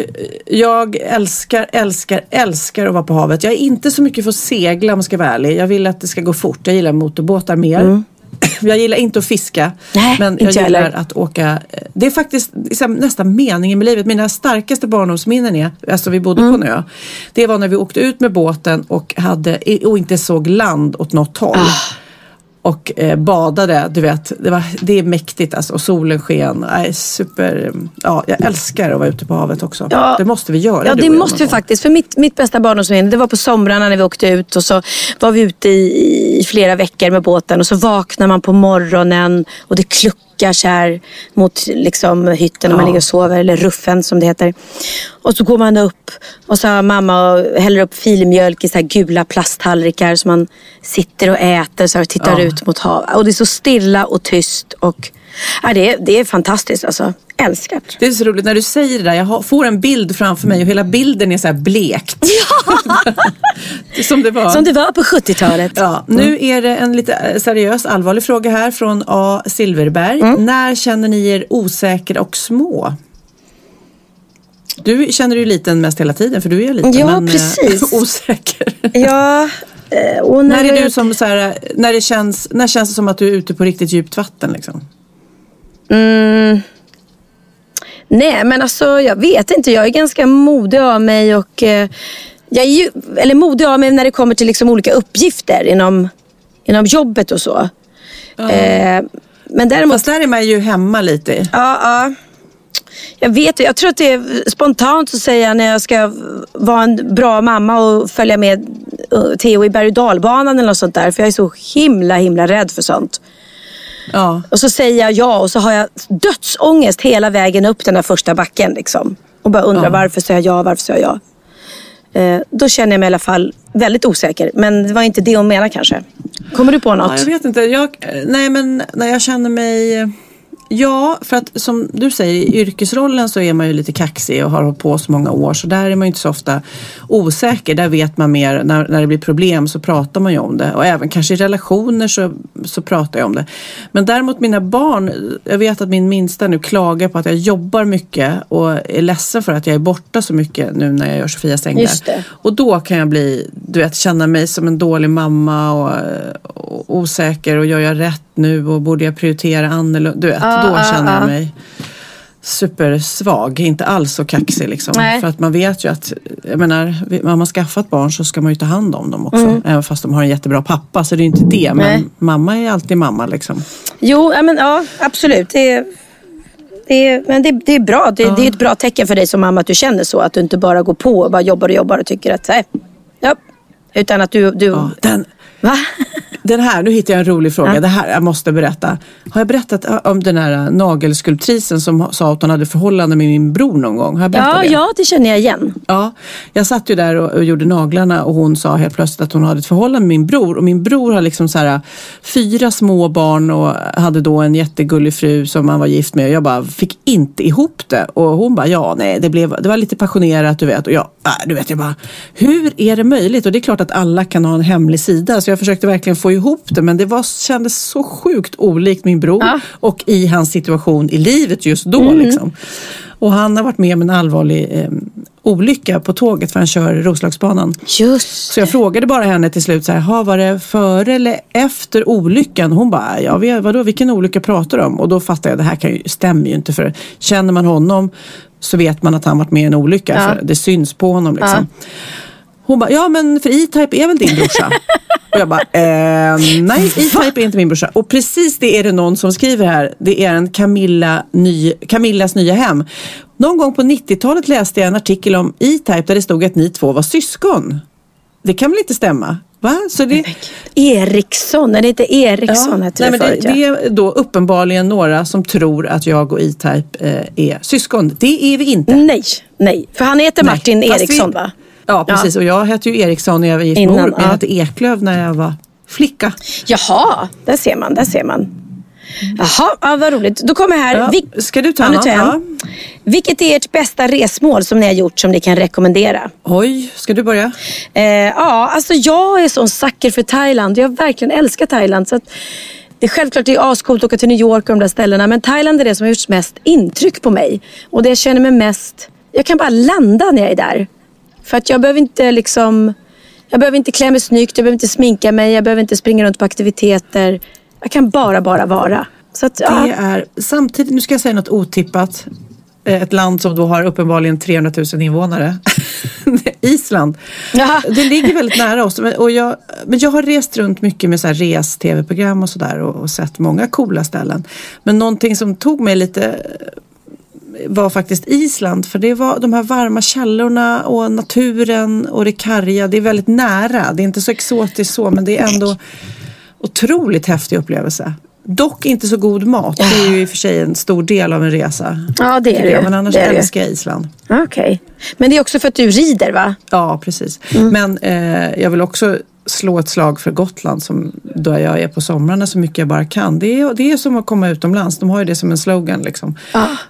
jag älskar, älskar, älskar att vara på havet. Jag är inte så mycket för att segla om jag ska vara ärlig. Jag vill att det ska gå fort. Jag gillar motorbåtar mer. Jag gillar inte att fiska. Nej, men jag gillar heller. att åka. Det är faktiskt liksom, nästan meningen med livet. Mina starkaste barndomsminnen är, alltså vi bodde Mm. på en ö. Det var när vi åkte ut med båten och, hade, och inte såg land åt något håll. Ah. Och eh, badade, du vet. Det, var, det är mäktigt alltså. Och solen sken. Nej, super. Ja, jag älskar att vara ute på havet också. Ja. Det måste vi göra. Ja, det måste vi faktiskt. För mitt, mitt bästa barndomsminne, det var på somrarna när vi åkte ut och så var vi ute i, i flera veckor med båten och så vaknar man på morgonen och det kluckar här mot liksom, hytten när man Ja. ligger och sover, eller ruffen som det heter. Och så går man upp och så har mamma och häller upp filmjölk i så här gula plasttallrikar som man sitter och äter så och tittar Ja. ut mot havet. Och det är så stilla och tyst och ja, det, är, det är fantastiskt alltså. Älskar det. Är så roligt när du säger det där. Jag får en bild framför mig och hela bilden är så här blekt. Som det var. Som det var på 70-talet. Ja, nu är det en lite eh, seriös, allvarlig fråga här från A. Silverberg. Mm. När känner ni er osäkra och små? Du känner ju liten mest hela tiden för du är liten. Ja, men, eh, precis. osäker. Ja, eh, när, När är du som så här, när det känns, när känns det som att du är ute på riktigt djupt vatten liksom? Mm. Nej, men alltså jag vet inte. Jag är ganska modig av mig och eh, jag är ju, eller modig av mig när det kommer till liksom olika uppgifter inom, inom jobbet och så. Eh, Men däremot... Fast där är man ju hemma lite. Ja, ja. Jag vet Jag tror att det är spontant så säger jag när jag ska vara en bra mamma och följa med uh, Theo i berg och dalbanan eller något sånt där. För jag är så himla, himla rädd för sånt. Ja. Och så säger jag ja och så har jag dödsångest hela vägen upp den där första backen. Liksom. Och bara undrar Ja. varför säger jag ja, varför säger jag ja. Eh, då känner jag mig i alla fall väldigt osäker. Men det var inte det hon menade kanske. Kommer du på något? Ja, jag vet inte. Jag, nej, men när jag känner mig... Ja, för att som du säger, i yrkesrollen så är man ju lite kaxig och har hållit på så många år. Så där är man ju inte så ofta osäker. Där vet man mer, när, när det blir problem så pratar man ju om det. Och även kanske i relationer så, så pratar jag om det. Men däremot mina barn, jag vet att min minsta nu klagar på att jag jobbar mycket och är ledsen för att jag är borta så mycket nu när jag gör Sofias änglar. Just det. Och då kan jag bli, du vet, känna mig som en dålig mamma och, och osäker och gör jag rätt nu och borde jag prioritera annorlunda? Du vet, Ja, då ja, känner jag ja. mig supersvag, inte alls så kaxig liksom. Nej. För att man vet ju att, jag menar, har man skaffat barn så ska man ju ta hand om dem också. Mm. Även fast de har en jättebra pappa så det är ju inte det. Men Nej. mamma är alltid mamma liksom. Jo, ja, men, ja absolut. Det är, det är, men det, det är bra. Det, det är ett bra tecken för dig som mamma att du känner så. Att du inte bara går på och bara jobbar och jobbar och tycker att, nej, ja. Utan att du... du den, Va? Den här, nu hittar jag en rolig fråga. Det här jag måste berätta. Har jag berättat äh, om den här äh, nagelskulptrisen som sa att hon hade förhållande med min bror någon gång? Har jag berättat Ja, det? ja, det känner jag igen. Ja, jag satt ju där och, och gjorde naglarna och hon sa helt plötsligt att hon hade ett förhållande med min bror. Och min bror har liksom så här, fyra små barn och hade då en jättegullig fru som han var gift med. Och jag bara fick inte ihop det. Och hon bara, ja nej, det, blev, det var lite passionerat du vet. Och jag, äh, du vet, jag bara, hur är det möjligt? Och det är klart att alla kan ha en hemlig sida. Så jag försökte verkligen få ihop det. Men det var, kändes så sjukt olikt min bror och i hans situation i livet just då. Mm. Liksom. Och han har varit med om en allvarlig eh, olycka på tåget för han kör Roslagsbanan. Just Så jag frågade bara henne till slut så här, "Ha, var det före eller efter olyckan? Hon bara, ja vadå, vilken olycka pratar du om? Och då fattade jag, det här kan ju, stämmer ju inte för känner man honom så vet man att han varit med i en olycka. Ja. För det syns på honom liksom. Hon bara, ja men för E-Type är väl din brorsa? och jag bara, eh, nej E-Type är inte min brorsa. Och precis det är det någon som skriver här. Det är en Camilla ny, Camillas nya hem. Någon gång på 90-talet läste jag en artikel om E-Type där det stod att ni två var syskon. Det kan väl inte stämma? Va? Så det, Eriksson, är det inte Eriksson Ja, nej, det men det, förut? ja. det är då uppenbarligen några som tror att jag och E-Type eh, är syskon. Det är vi inte. Nej, nej. För han heter Nej, Martin fast Eriksson vi- va? Ja, precis. Och jag hette ju Eriksson när jag var gift med Orup. men Jag ja. hette Eklöf när jag var flicka. Jaha, där ser man, där ser man. Jaha, ja, vad roligt. Då kommer här. Ja, Vil- ska du ta Ja, något? Ja. Vilket är ert bästa resmål som ni har gjort som ni kan rekommendera? Oj, ska du börja? Eh, ja, alltså jag är sån sucker för Thailand. Jag verkligen älskar Thailand. Så att det är självklart det är ascoolt att åka till New York och de där ställena. Men Thailand är det som har gjort mest intryck på mig. Och det jag känner mig mest... Jag kan bara landa när jag är där. För att jag behöver inte liksom... Jag behöver inte klä mig snyggt, jag behöver inte sminka mig, jag behöver inte springa runt på aktiviteter. Jag kan bara, bara vara. Så att, ja. Det är samtidigt, nu ska jag säga något otippat. Eh, Ett land som då har uppenbarligen 300 000 invånare. Island. Det ligger väldigt nära oss. Men- Och jag, men jag har rest runt mycket med så här res-tv-program och sådär och, och sett många coola ställen. Men någonting som tog mig lite var faktiskt Island. För det var de här varma källorna och naturen och det karga. Det är väldigt nära. Det är inte så exotiskt så men det är ändå otroligt häftig upplevelse. Dock inte så god mat. Det är ju i och för sig en stor del av en resa. Ja, det är det. Men annars Det är älskar jag Island. Okej. Men det är också för att du rider va? Ja, precis. Mm. Men eh, jag vill också slå ett slag för Gotland som då jag är på somrarna så mycket jag bara kan. Det är, det är som att komma utomlands. De har ju det som en slogan liksom.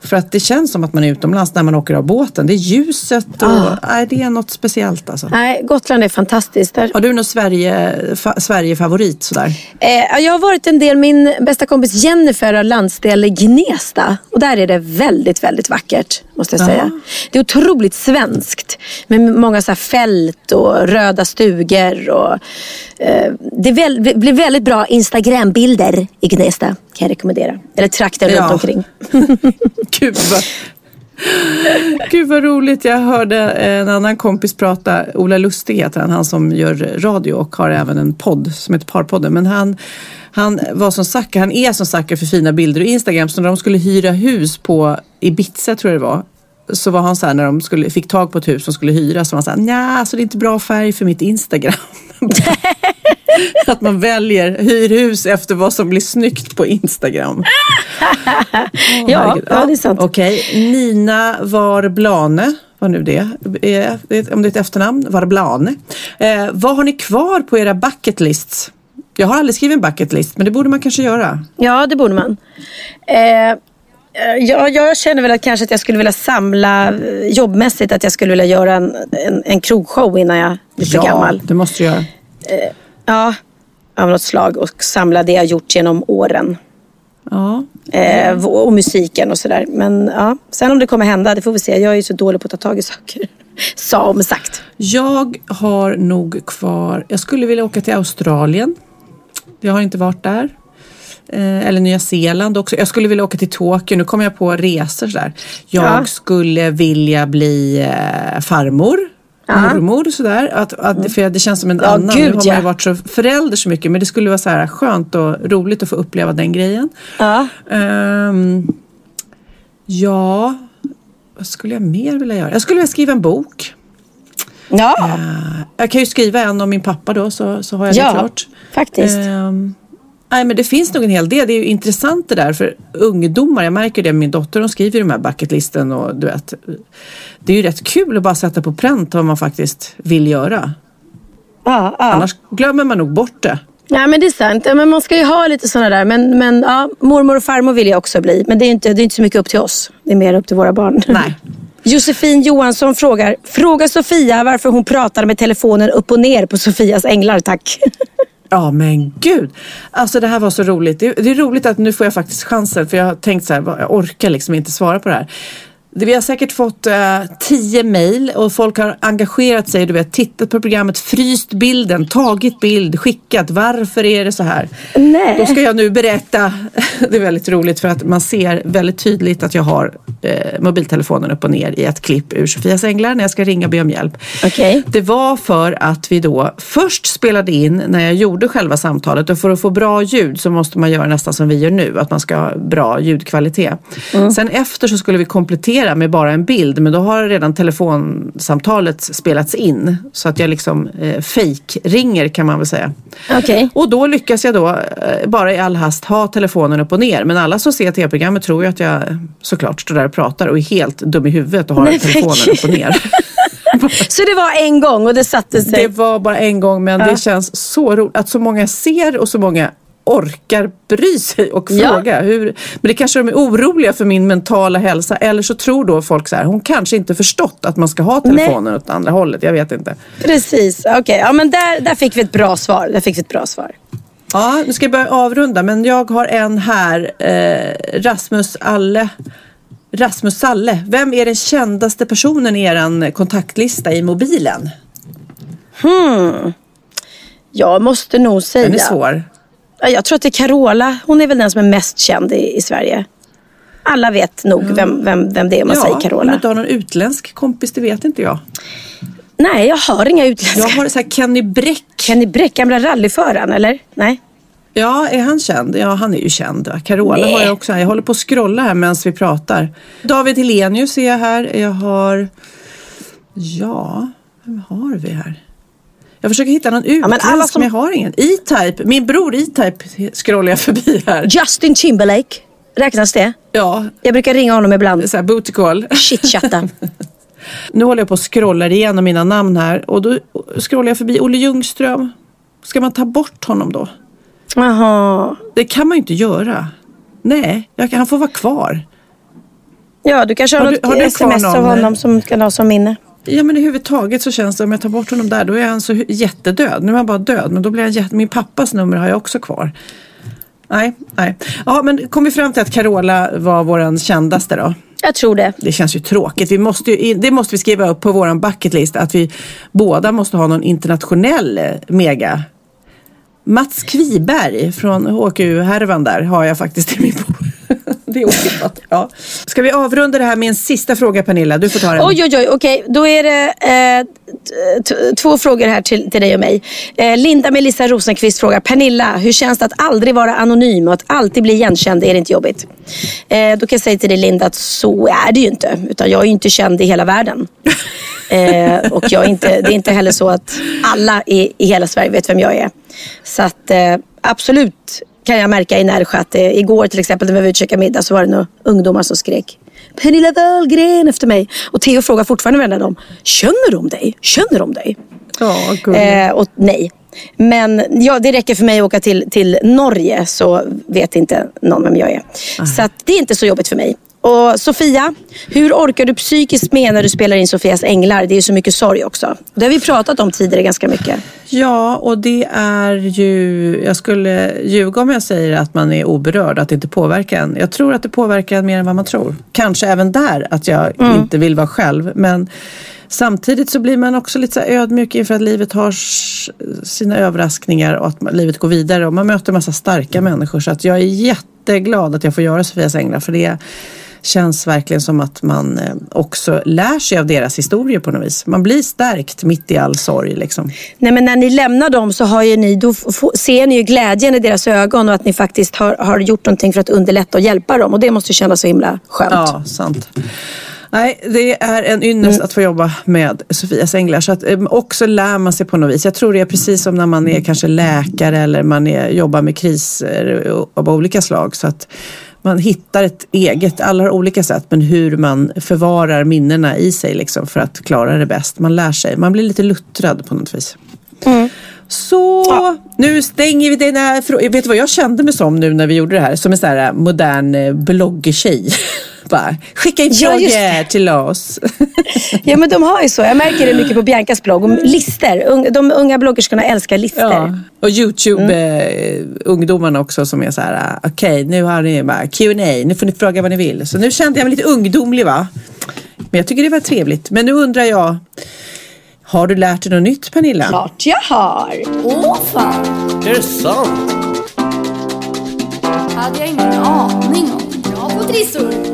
För att det känns som att man är utomlands när man åker av båten. Det är ljuset och Ah. nej, det är något speciellt alltså. Nej, Gotland är fantastiskt. Där. Har du någon Sverige, fa, Sverige-favorit sådär? Eh, ja, jag har varit en del, min bästa kompis Jennifer har landsdel i Gnesta. Och där är det väldigt, väldigt vackert. Måste jag Jaha. säga. Det är otroligt svenskt. Med många så fält och röda stugor. Och, eh, det, väl, blir väldigt bra Instagram-bilder i Gnesta. Kan jag rekommendera. Eller trakten Ja. runt omkring. Gud vad... Gud vad roligt. Jag hörde en annan kompis prata, Ola Lustig heter han, han som gör radio och har även en podd som heter Parpodden. Men han, han var som Zacke, han är som Zacke för fina bilder och Instagram. Så när de skulle hyra hus på Ibiza tror jag det var, så var han så här när de skulle, fick tag på ett hus som skulle hyras så var han så här, nja, alltså det är inte bra färg för mitt Instagram. att man väljer hyrhus efter vad som blir snyggt på Instagram. ja, herregud. ja, det är sant. Okej, Nina Varblane, vad nu det är, om det är ett efternamn, Varblane. Eh, vad har ni kvar på era bucket lists? Jag har aldrig skrivit en bucket list, men det borde man kanske göra. Ja, det borde man. Eh, eh, ja, jag känner väl att kanske att jag skulle vilja samla eh, jobbmässigt att jag skulle vilja göra en, en, en krogshow innan jag blir för ja, gammal. det måste du göra. Ja, av något slag och samla det jag gjort genom åren. Ja. Eh, och musiken och sådär. Men ja, sen om det kommer hända, det får vi se. Jag är ju så dålig på att ta tag i saker. Som sagt. Jag har nog kvar, jag skulle vilja åka till Australien. Jag har inte varit där. Eh, eller Nya Zeeland också. Jag skulle vilja åka till Tokyo. Nu kommer jag på resor sådär. Jag Ja. skulle vilja bli eh, farmor. Mormor sådär. Att, att, för det känns som en Ja, annan. gud, nu har man ja. ju varit så förälder så mycket. Men det skulle vara så här skönt och roligt att få uppleva den grejen. Ja. Ehm, ja, vad skulle jag mer vilja göra? Jag skulle vilja skriva en bok. Ja, Jag kan ju skriva en om min pappa då så, så har jag Ja, det klart. faktiskt. Ehm, nej men det finns nog en hel del. Det är ju intressant det där för ungdomar. Jag märker det med min dotter. Hon skriver de här bucketlisten och du vet. Det är ju rätt kul att bara sätta på pränt vad man faktiskt vill göra. ja, ja. Annars glömmer man nog bort det. Ja men det är sant. Men man ska ju ha lite sådana där. Men, men ja, mormor och farmor vill jag också bli. Men det är inte, det är inte så mycket upp till oss. Det är mer upp till våra barn. Nej. Josefin Johansson frågar. Fråga Sofia varför hon pratar med telefonen upp och ner på Sofias änglar, tack. Ja men gud. Alltså det här var så roligt. Det, det är roligt att nu får jag faktiskt chansen för jag har tänkt så här, jag orkar liksom inte svara på det här. Vi har säkert fått eh, tio mejl och folk har engagerat sig, du vet, tittat på programmet, fryst bilden, tagit bild, skickat. Varför är det så här? Nej. Då ska jag nu berätta, det är väldigt roligt för att man ser väldigt tydligt att jag har eh, mobiltelefonen upp och ner i ett klipp ur Sofias änglar när jag ska ringa och be om hjälp. Okej. Det var för att vi då först spelade in när jag gjorde själva samtalet och för att få bra ljud så måste man göra nästan som vi gör nu, att man ska ha bra ljudkvalitet. Sen efter så skulle vi komplettera med bara en bild men då har redan telefonsamtalet spelats in så att jag liksom eh, fake-ringer kan man väl säga. Okej. Och då lyckas jag då eh, bara i all hast ha telefonen upp och ner. Men alla som ser tv-programmet tror ju att jag såklart står där och pratar och är helt dum i huvudet och har Nej, telefonen gud. upp och ner. Så det var en gång och det satte sig. Det var bara en gång men det känns så roligt att så många ser och så många orkar bry sig och Ja. fråga. Hur, men det kanske de är oroliga för min mentala hälsa eller så tror då folk så här, hon kanske inte förstått att man ska ha telefonen åt andra hållet. Jag vet inte. Precis, okej. Ja men där, där fick vi ett bra svar. Där fick vi ett bra svar. Ja, nu ska jag börja avrunda men jag har en här. Eh, Rasmus Alle. Rasmus Salle. Vem är den kändaste personen i er kontaktlista i mobilen? Jag måste nog säga. Den är svår. Ja, Jag tror att det är Carola. Hon är väl den som är mest känd i, i Sverige. Alla vet nog vem, vem, vem det är om man säger om Carola. du inte har någon utländsk kompis, det vet inte jag. Nej, jag har inga utländska. Jag har så här Kenny Bräck. Kenny Bräck, gamla rallyföraren eller? Nej. Ja, är han känd? Ja, han är ju känd. Carola Nej. har jag också. Jag håller på att scrolla här medan vi pratar. David Helenius är jag här. Jag har... Ja, vem har vi här? Jag försöker hitta någon utländsk, men alla som- men jag har ingen. E-Type, min bror E-Type scrollar jag förbi här. Justin Timberlake. Räknas det? Ja, Jag brukar ringa honom ibland. så här booty. Chitchatta. Nu håller jag på och scrollar igenom mina namn här och då scrollar jag förbi Olle Ljungström. Ska man ta bort honom då? Jaha. Det kan man ju inte göra. Nej, jag, han får vara kvar. Ja, du kanske har, Har du- något har du sms av honom som kan ha som minne. Ja men överhuvudtaget så känns det om jag tar bort honom där då är han så jättedöd. Nu är han bara död men då blir han jätte... Min pappas nummer har jag också kvar. Nej, nej. Ja men kom vi fram till att Carola var våran kändaste då? Jag tror det. Det känns ju tråkigt. Vi måste ju, det måste vi skriva upp på våran bucketlist att vi båda måste ha någon internationell eh, mega. Mats Kviberg från HQ-härvan där har jag faktiskt i min bok. Det är otippat. Ja. Ska vi avrunda det här med en sista fråga Pernilla? Du får ta den. Oj, oj, oj. Okej, då är det eh, två frågor här till, till dig och mig. Eh, Linda Melissa Rosenqvist frågar Pernilla, hur känns det att aldrig vara anonym och att alltid bli igenkänd? Är det inte jobbigt? Eh, då kan jag säga till dig Linda att så är det ju inte. Utan jag är ju inte känd i hela världen. Eh, och jag inte, det är inte heller så att alla i, i hela Sverige vet vem jag är. Så att eh, absolut kan jag märka i Närsjö att eh, igår till exempel när vi var ute och käkade middag så var det några ungdomar som skrek Pernilla Wahlgren efter mig. Och Theo frågar fortfarande varenda dem, känner de dig? Känner de dig? Ja, eh, och nej. Men ja, det räcker för mig att åka till, till Norge så vet inte någon vem jag är. Så att det är inte så jobbigt för mig. Och Sofia, hur orkar du psykiskt med när du spelar in Sofias Änglar? Det är så mycket sorg också. Det har vi pratat om tidigare ganska mycket. Ja, och det är ju... Jag skulle ljuga om jag säger att man är oberörd, att det inte påverkar en. Jag tror att det påverkar en mer än vad man tror. Kanske även där, att jag Mm. inte vill vara själv. Men samtidigt så blir man också lite ödmjuk inför att livet har sina överraskningar och att livet går vidare. Och man möter en massa starka människor. Så att jag är jätteglad att jag får göra Sofias Änglar. För det känns verkligen som att man eh, också lär sig av deras historier på något vis. Man blir stärkt mitt i all sorg liksom. Nej, men när ni lämnar dem så har ju ni, då ser ni ju glädjen i deras ögon och att ni faktiskt har, har gjort någonting för att underlätta och hjälpa dem. Och det måste kännas så himla skönt. Ja, sant. Nej, det är en ynnest att få jobba med Sofias Änglar. Så att eh, också lär man sig på något vis. Jag tror det är precis som när man är kanske läkare eller man är, jobbar med kriser av olika slag. Så att man hittar ett eget, alla har olika sätt, men hur man förvarar minnena i sig liksom för att klara det bäst. Man lär sig, man blir lite luttrad på något vis. Så nu stänger vi den här frågan. Vet du vad jag kände mig som nu när vi gjorde det här? Som en sån här modern eh, Bara, skicka in Ja, frågor till oss. Ja men de har ju så. Jag märker det mycket på Biancas blogg. Om lister. Ung- De unga bloggerskorna älskar lister. Ja. Och Youtube-ungdomarna också som är så här, ah, okej nu har ni bara Q&A, nu får ni fråga vad ni vill. Så nu kände jag mig lite ungdomlig va. Men jag tycker det var trevligt. Men nu undrar jag, har du lärt dig något nytt Pernilla? Klart jag har. Åh fan! Är det sant? hade jag ingen aning om. Bra på trissor!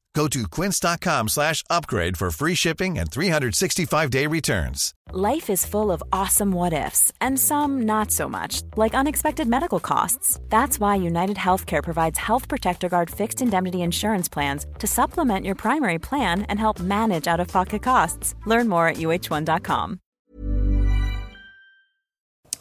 Go to quince.com slash upgrade for free shipping and 365-day returns. Life is full of awesome what ifs, and some not so much, like unexpected medical costs. That's why United Healthcare provides Health Protector Guard fixed indemnity insurance plans to supplement your primary plan and help manage out of pocket costs. Learn more at uh1.com.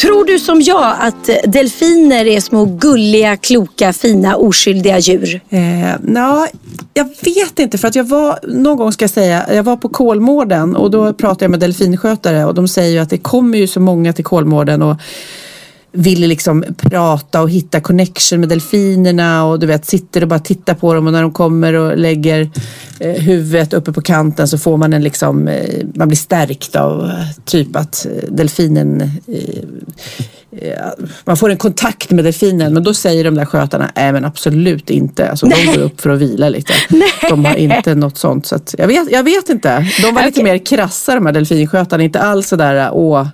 Tror du som jag att delfiner är små gulliga, kloka, fina, oskyldiga djur? Eh, na, jag vet inte för att jag var, någon gång ska jag säga, jag var på Kolmården och då pratade jag med delfinskötare och de säger ju att det kommer ju så många till Kolmården och vill liksom prata och hitta connection med delfinerna och du vet sitter och bara tittar på dem och när de kommer och lägger eh, huvudet uppe på kanten så får man en liksom, eh, man blir stärkt av typ att eh, delfinen eh, eh, man får en kontakt med delfinen men då säger de där skötarna, nej men absolut inte. Alltså, de går upp för att vila lite. De har inte något sånt. Så att, jag, vet, jag vet inte. De var lite mer krassa de här delfinskötarna, inte alls sådär åh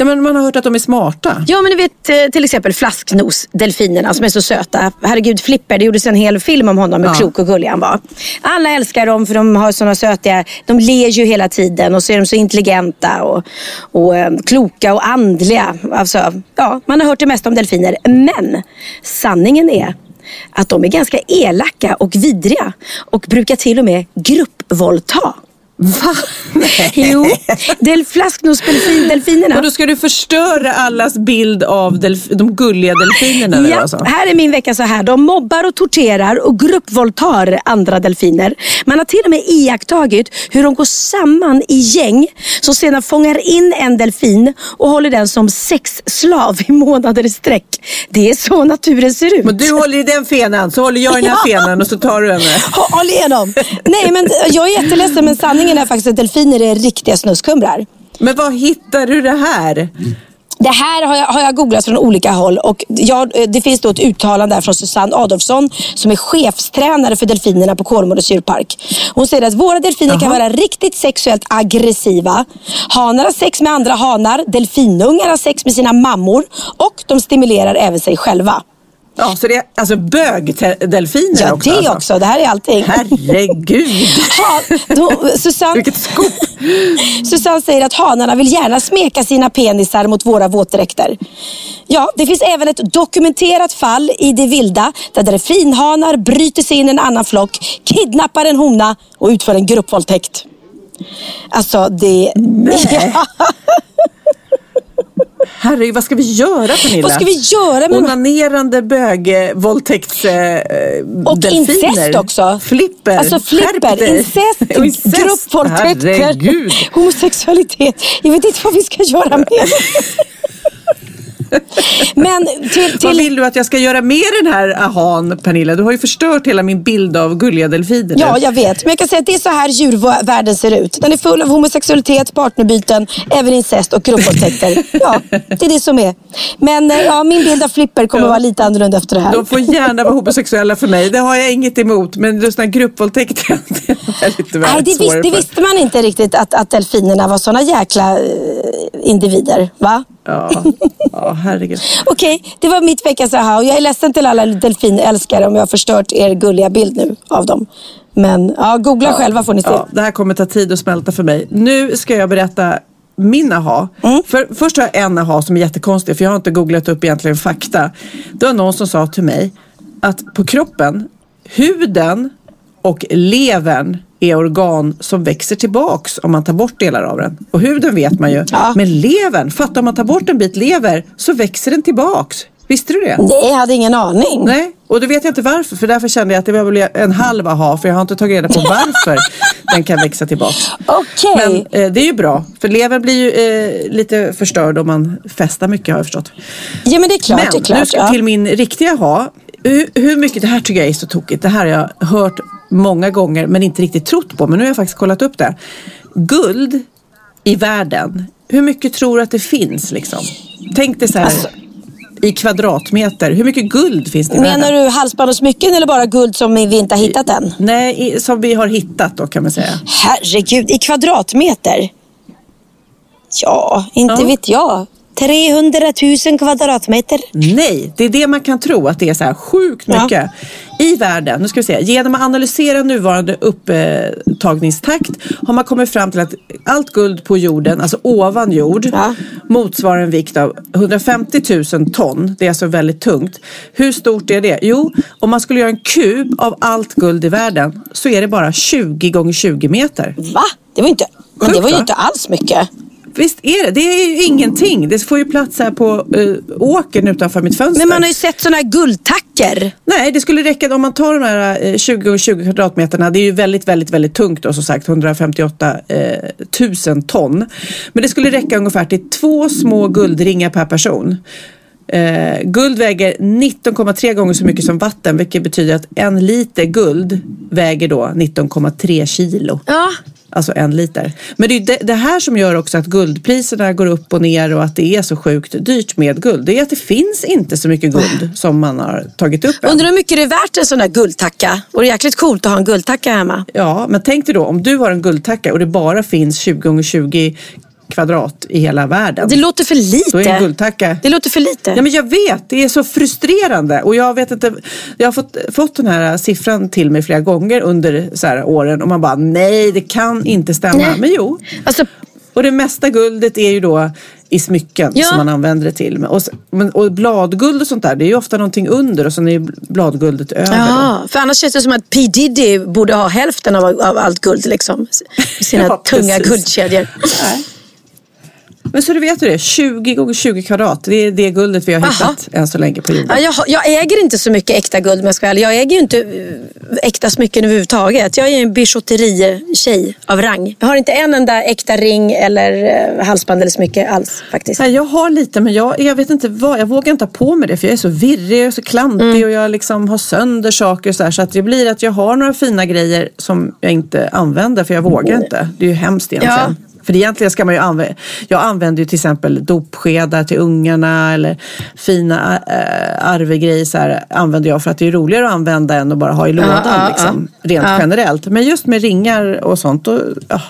Ja, men man har hört att de är smarta. Ja, men du vet eh, till exempel flasknos-delfinerna som är så söta. Herregud, Flipper, det gjordes en hel film om honom, hur ja. klok och gullig han var. Alla älskar dem för de har sådana sötiga, de ler ju hela tiden och så är de så intelligenta och, och eh, kloka och andliga. Alltså, ja, man har hört det mesta om delfiner. Men sanningen är att de är ganska elaka och vidriga och brukar till och med gruppvåldta. Va? Nej. Jo, del flasknosdelfinerna. Och då ska du förstöra allas bild av de gulliga delfinerna? Ja, alltså. här är min vecka så här. De mobbar och torterar och gruppvåldtar andra delfiner. Man har till och med iakttagit hur de går samman i gäng som sedan fångar in en delfin och håller den som sexslav i månader i sträck. Det är så naturen ser ut. Men du håller i den fenan, så håller jag i den här ja. fenan och så tar du henne. Håll igenom. Nej, men jag är jätteledsen men sanningen sanningen är faktiskt att delfiner är riktiga snuskhumrar. Men var hittar du det här? Det här har jag, har jag googlat från olika håll och jag, eh, det finns då ett uttalande där från Susanne Adolfsson som är chefstränare för delfinerna på Kolmårdens djurpark. Hon säger att våra delfiner Aha. kan vara riktigt sexuellt aggressiva. Hanar har sex med andra hanar, delfinungar har sex med sina mammor och de stimulerar även sig själva. Ja, så det är alltså bögdelfiner ja, också? Ja, det alltså. också. Det här är allting. Herregud! ja, då, Susanne, Vilket skop! Susanne säger att hanarna vill gärna smeka sina penisar mot våra våtdräkter. Ja, det finns även ett dokumenterat fall i det vilda där delfinhanar bryter sig in i en annan flock, kidnappar en hona och utför en gruppvåldtäkt. Alltså det... Nej. Herregud, vad ska vi göra Pernilla? Vad ska vi göra? Med Onanerande bögvåldtäkts eh, Och delfiner. incest också. Flipper. Alltså flipper, incest, incest. gruppvåldtäkter, homosexualitet. Jag vet inte vad vi ska göra med. Men till, Vad till, vill du att jag ska göra med den här ahan, Pernilla? Du har ju förstört hela min bild av gulliga delfiner. Ja, jag vet. Men jag kan säga att det är så här djurvärlden ser ut. Den är full av homosexualitet, partnerbyten, även incest och gruppvåldtäkter. Ja, det är det som är. Men eh, ja, min bild av Flipper kommer vara lite annorlunda efter det här. De får gärna vara homosexuella för mig, det har jag inget emot. Men just den här gruppvåldtäkten, det är lite Nej, det, visste, det visste man inte riktigt att, att delfinerna var såna jäkla eh, individer. Va? Ja, ja herregud. Okej, det var mitt veckans aha. Och jag är ledsen till alla delfinälskare om jag har förstört er gulliga bild nu av dem. Men ja, googla själva får ni se. Ja, det här kommer ta tid att smälta för mig. Nu ska jag berätta min aha. Mm. För, först har jag en aha som är jättekonstig för jag har inte googlat upp egentligen fakta. Det var någon som sa till mig att på kroppen, huden och levern är organ som växer tillbaks om man tar bort delar av den. Och huden vet man ju. Men levern, fatta om man tar bort en bit lever så växer den tillbaks. Visste du det? Nej, jag hade ingen aning. Nej, och det vet jag inte varför. För därför kände jag att det var en halv aha. För jag har inte tagit reda på varför den kan växa tillbaks. Okej. Men eh, det är ju bra. För levern blir ju eh, lite förstörd om man festar mycket har jag förstått. Ja, men det är klart. Men det är klart nu ska ja. till min riktiga ha. Hur, hur mycket, det här tycker jag är så tokigt. Det här har jag hört många gånger men inte riktigt trott på. Men nu har jag faktiskt kollat upp det. Guld i världen. Hur mycket tror du att det finns liksom? Tänk dig så här Alltså- i kvadratmeter. Hur mycket guld finns det i världen? Menar du halsband och smycken eller bara guld som vi inte har hittat än? Nej, i, som vi har hittat då kan man säga. Herregud, i kvadratmeter? Ja, inte Ja. vet jag. 300 000 kvadratmeter. Nej, det är det man kan tro att det är så här sjukt Ja. mycket. I världen, nu ska vi se, genom att analysera nuvarande upptagningstakt har man kommit fram till att allt guld på jorden, alltså ovan jord, motsvarar en vikt av 150 000 ton. Det är alltså väldigt tungt. Hur stort är det? Jo, om man skulle göra en kub av allt guld i världen så är det bara 20 gånger 20 meter. Va? Det var, inte, men det Sjukt, var ju inte alls mycket. Visst är det, det är ju ingenting. Det får ju plats här på uh, åkern utanför mitt fönster. Men man har ju sett sådana här guldtacker. Nej, det skulle räcka om man tar de här eh, 20 och 20 kvadratmeterna. Det är ju väldigt, väldigt, väldigt tungt då som sagt. 158 eh, 000 ton. Men det skulle räcka ungefär till två små guldringar per person. Eh, guld väger 19,3 gånger så mycket som vatten vilket betyder att en liter guld väger då 19,3 kilo. Ja. Alltså en liter. Men det är det, det här som gör också att guldpriserna går upp och ner och att det är så sjukt dyrt med guld. Det är att det finns inte så mycket guld som man har tagit upp än. Undrar hur mycket det är värt en sån här guldtacka. Och det är jäkligt coolt att ha en guldtacka hemma. Ja, men tänk dig då om du har en guldtacka och det bara finns 20 gånger 20 kvadrat i hela världen. Det låter för lite. Då är en guldtacka. Det låter för lite. Ja, men jag vet, det är så frustrerande och jag vet inte. Jag har fått, fått den här siffran till mig flera gånger under så här åren och man bara nej, det kan inte stämma. Nej. Men jo. Alltså, Och det mesta guldet är ju då i smycken Ja. som man använder det till. Och, och bladguld och sånt där, det är ju ofta någonting under och sen är ju bladguldet över. ja, för annars känns det som att P Diddy borde ha hälften av, av allt guld liksom. Sina Ja, tunga precis. guldkedjor. Nej. Men så du vet du det, 20 gånger 20 kvadrat, det är det guldet vi har Aha. hittat än så länge på jorden. Ja, jag, jag äger inte så mycket äkta guld om jag ska vara ärlig. Jag äger ju inte eh, äkta smycken överhuvudtaget. Jag är en bijouterie-tjej av rang. Jag har inte en enda äkta ring eller eh, halsband eller smycke alls faktiskt. Nej, jag har lite men jag, jag vet inte vad, jag vågar inte ha på mig det för jag är så virrig och så klantig Mm. och jag liksom har sönder saker och så här, så att det blir att jag har några fina grejer som jag inte använder för jag vågar inte. Det är ju hemskt egentligen. För egentligen ska man ju använda, jag använder ju till exempel dopskedar till ungarna eller fina äh, arvegrejer så här, använder jag för att det är roligare att använda än att bara ha i lådan ja, liksom, ja. rent generellt. Men just med ringar och sånt, då,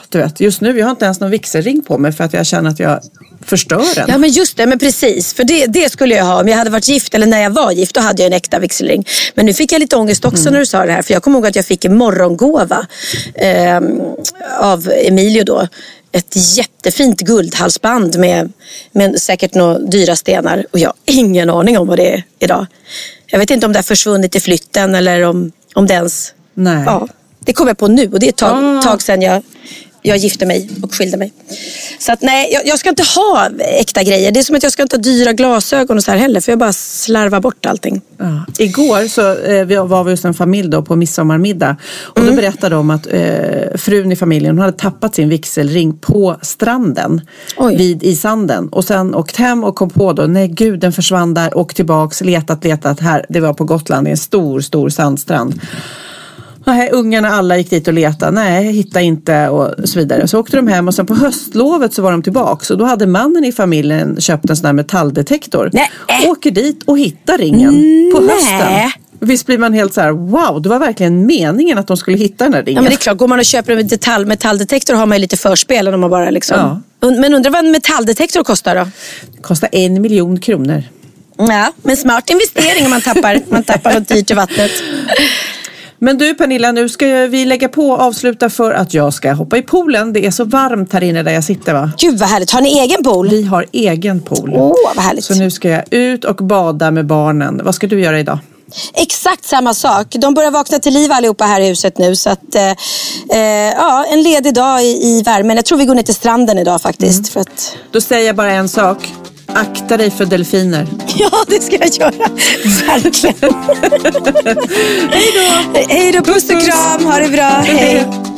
du vet, just nu jag har inte ens någon vigselring på mig för att jag känner att jag förstör den. Ja men just det, men precis. För det, det skulle jag ha om jag hade varit gift eller när jag var gift. Då hade jag en äkta vigselring. Men nu fick jag lite ångest också Mm. när du sa det här. För jag kommer ihåg att jag fick en morgongåva eh, av Emilio då. Ett jättefint guldhalsband med, med säkert några dyra stenar. Och jag har ingen aning om vad det är idag. Jag vet inte om det har försvunnit i flytten eller om, om det ens... Nej. Ja, det kom jag på nu och det är ett tag, Ah. tag sedan jag jag gifte mig och skilde mig. Så att nej, jag, jag ska inte ha äkta grejer. Det är som att jag ska inte ha dyra glasögon och så här heller. För jag bara slarvar bort allting. Ja. Igår så eh, var vi hos en familj då på midsommarmiddag. Och då berättade de att eh, frun i familjen hon hade tappat sin vigselring på stranden. Vid, I sanden. Och sen åkt hem och kom på då, nej gud den försvann där. Och tillbaks, letat, letat. Här, det var på Gotland i en stor, stor sandstrand. Nej, ungarna alla gick dit och letade. Nej, hittade inte och så vidare. Så åkte de hem och sen på höstlovet så var de tillbaks. Och då hade mannen i familjen köpt en sån här metalldetektor. Nej. Åker dit och hittar ringen på Nej. hösten. Visst blir man helt så här, wow, det var verkligen meningen att de skulle hitta den här ringen. Ja, men det är klart, går man och köper en detalj, metalldetektor har man ju lite förspel om man bara liksom... Ja. Men undrar vad en metalldetektor kostar då? Kostar en miljon kronor. Ja, men smart investering om man tappar, man tappar något dyrt i vattnet. Men du Pernilla, nu ska vi lägga på och avsluta för att jag ska hoppa i poolen. Det är så varmt här inne där jag sitter va? Gud vad härligt. Har ni egen pool? Vi har egen pool. Åh, vad härligt. Så nu ska jag ut och bada med barnen. Vad ska du göra idag? Exakt samma sak. De börjar vakna till liv allihopa här i huset nu. Så att, eh, eh, ja, en ledig dag i, i värmen. Jag tror vi går ner till stranden idag faktiskt. För att... Då säger jag bara en sak. Akta dig för delfiner. Ja, det ska jag göra. Verkligen. Hej då. Hej då, puss och kram. Ha det bra. Hej.